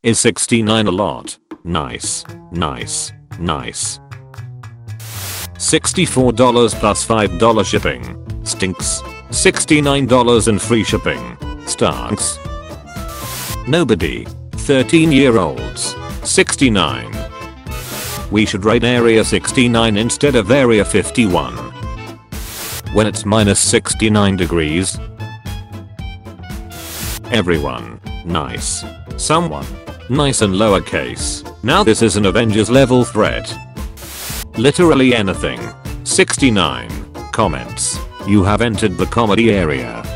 Is 69 a lot? Nice, nice, nice. $64 plus $5 shipping. Stinks. $69 and free shipping. Stunks. Nobody. 13 year olds. 69. We should raid area 69 instead of area 51. When it's minus 69 degrees. Everyone. Nice. Someone. Nice and lowercase. Now this is an Avengers level threat. Literally anything. 69. Comments. You have entered the comedy area.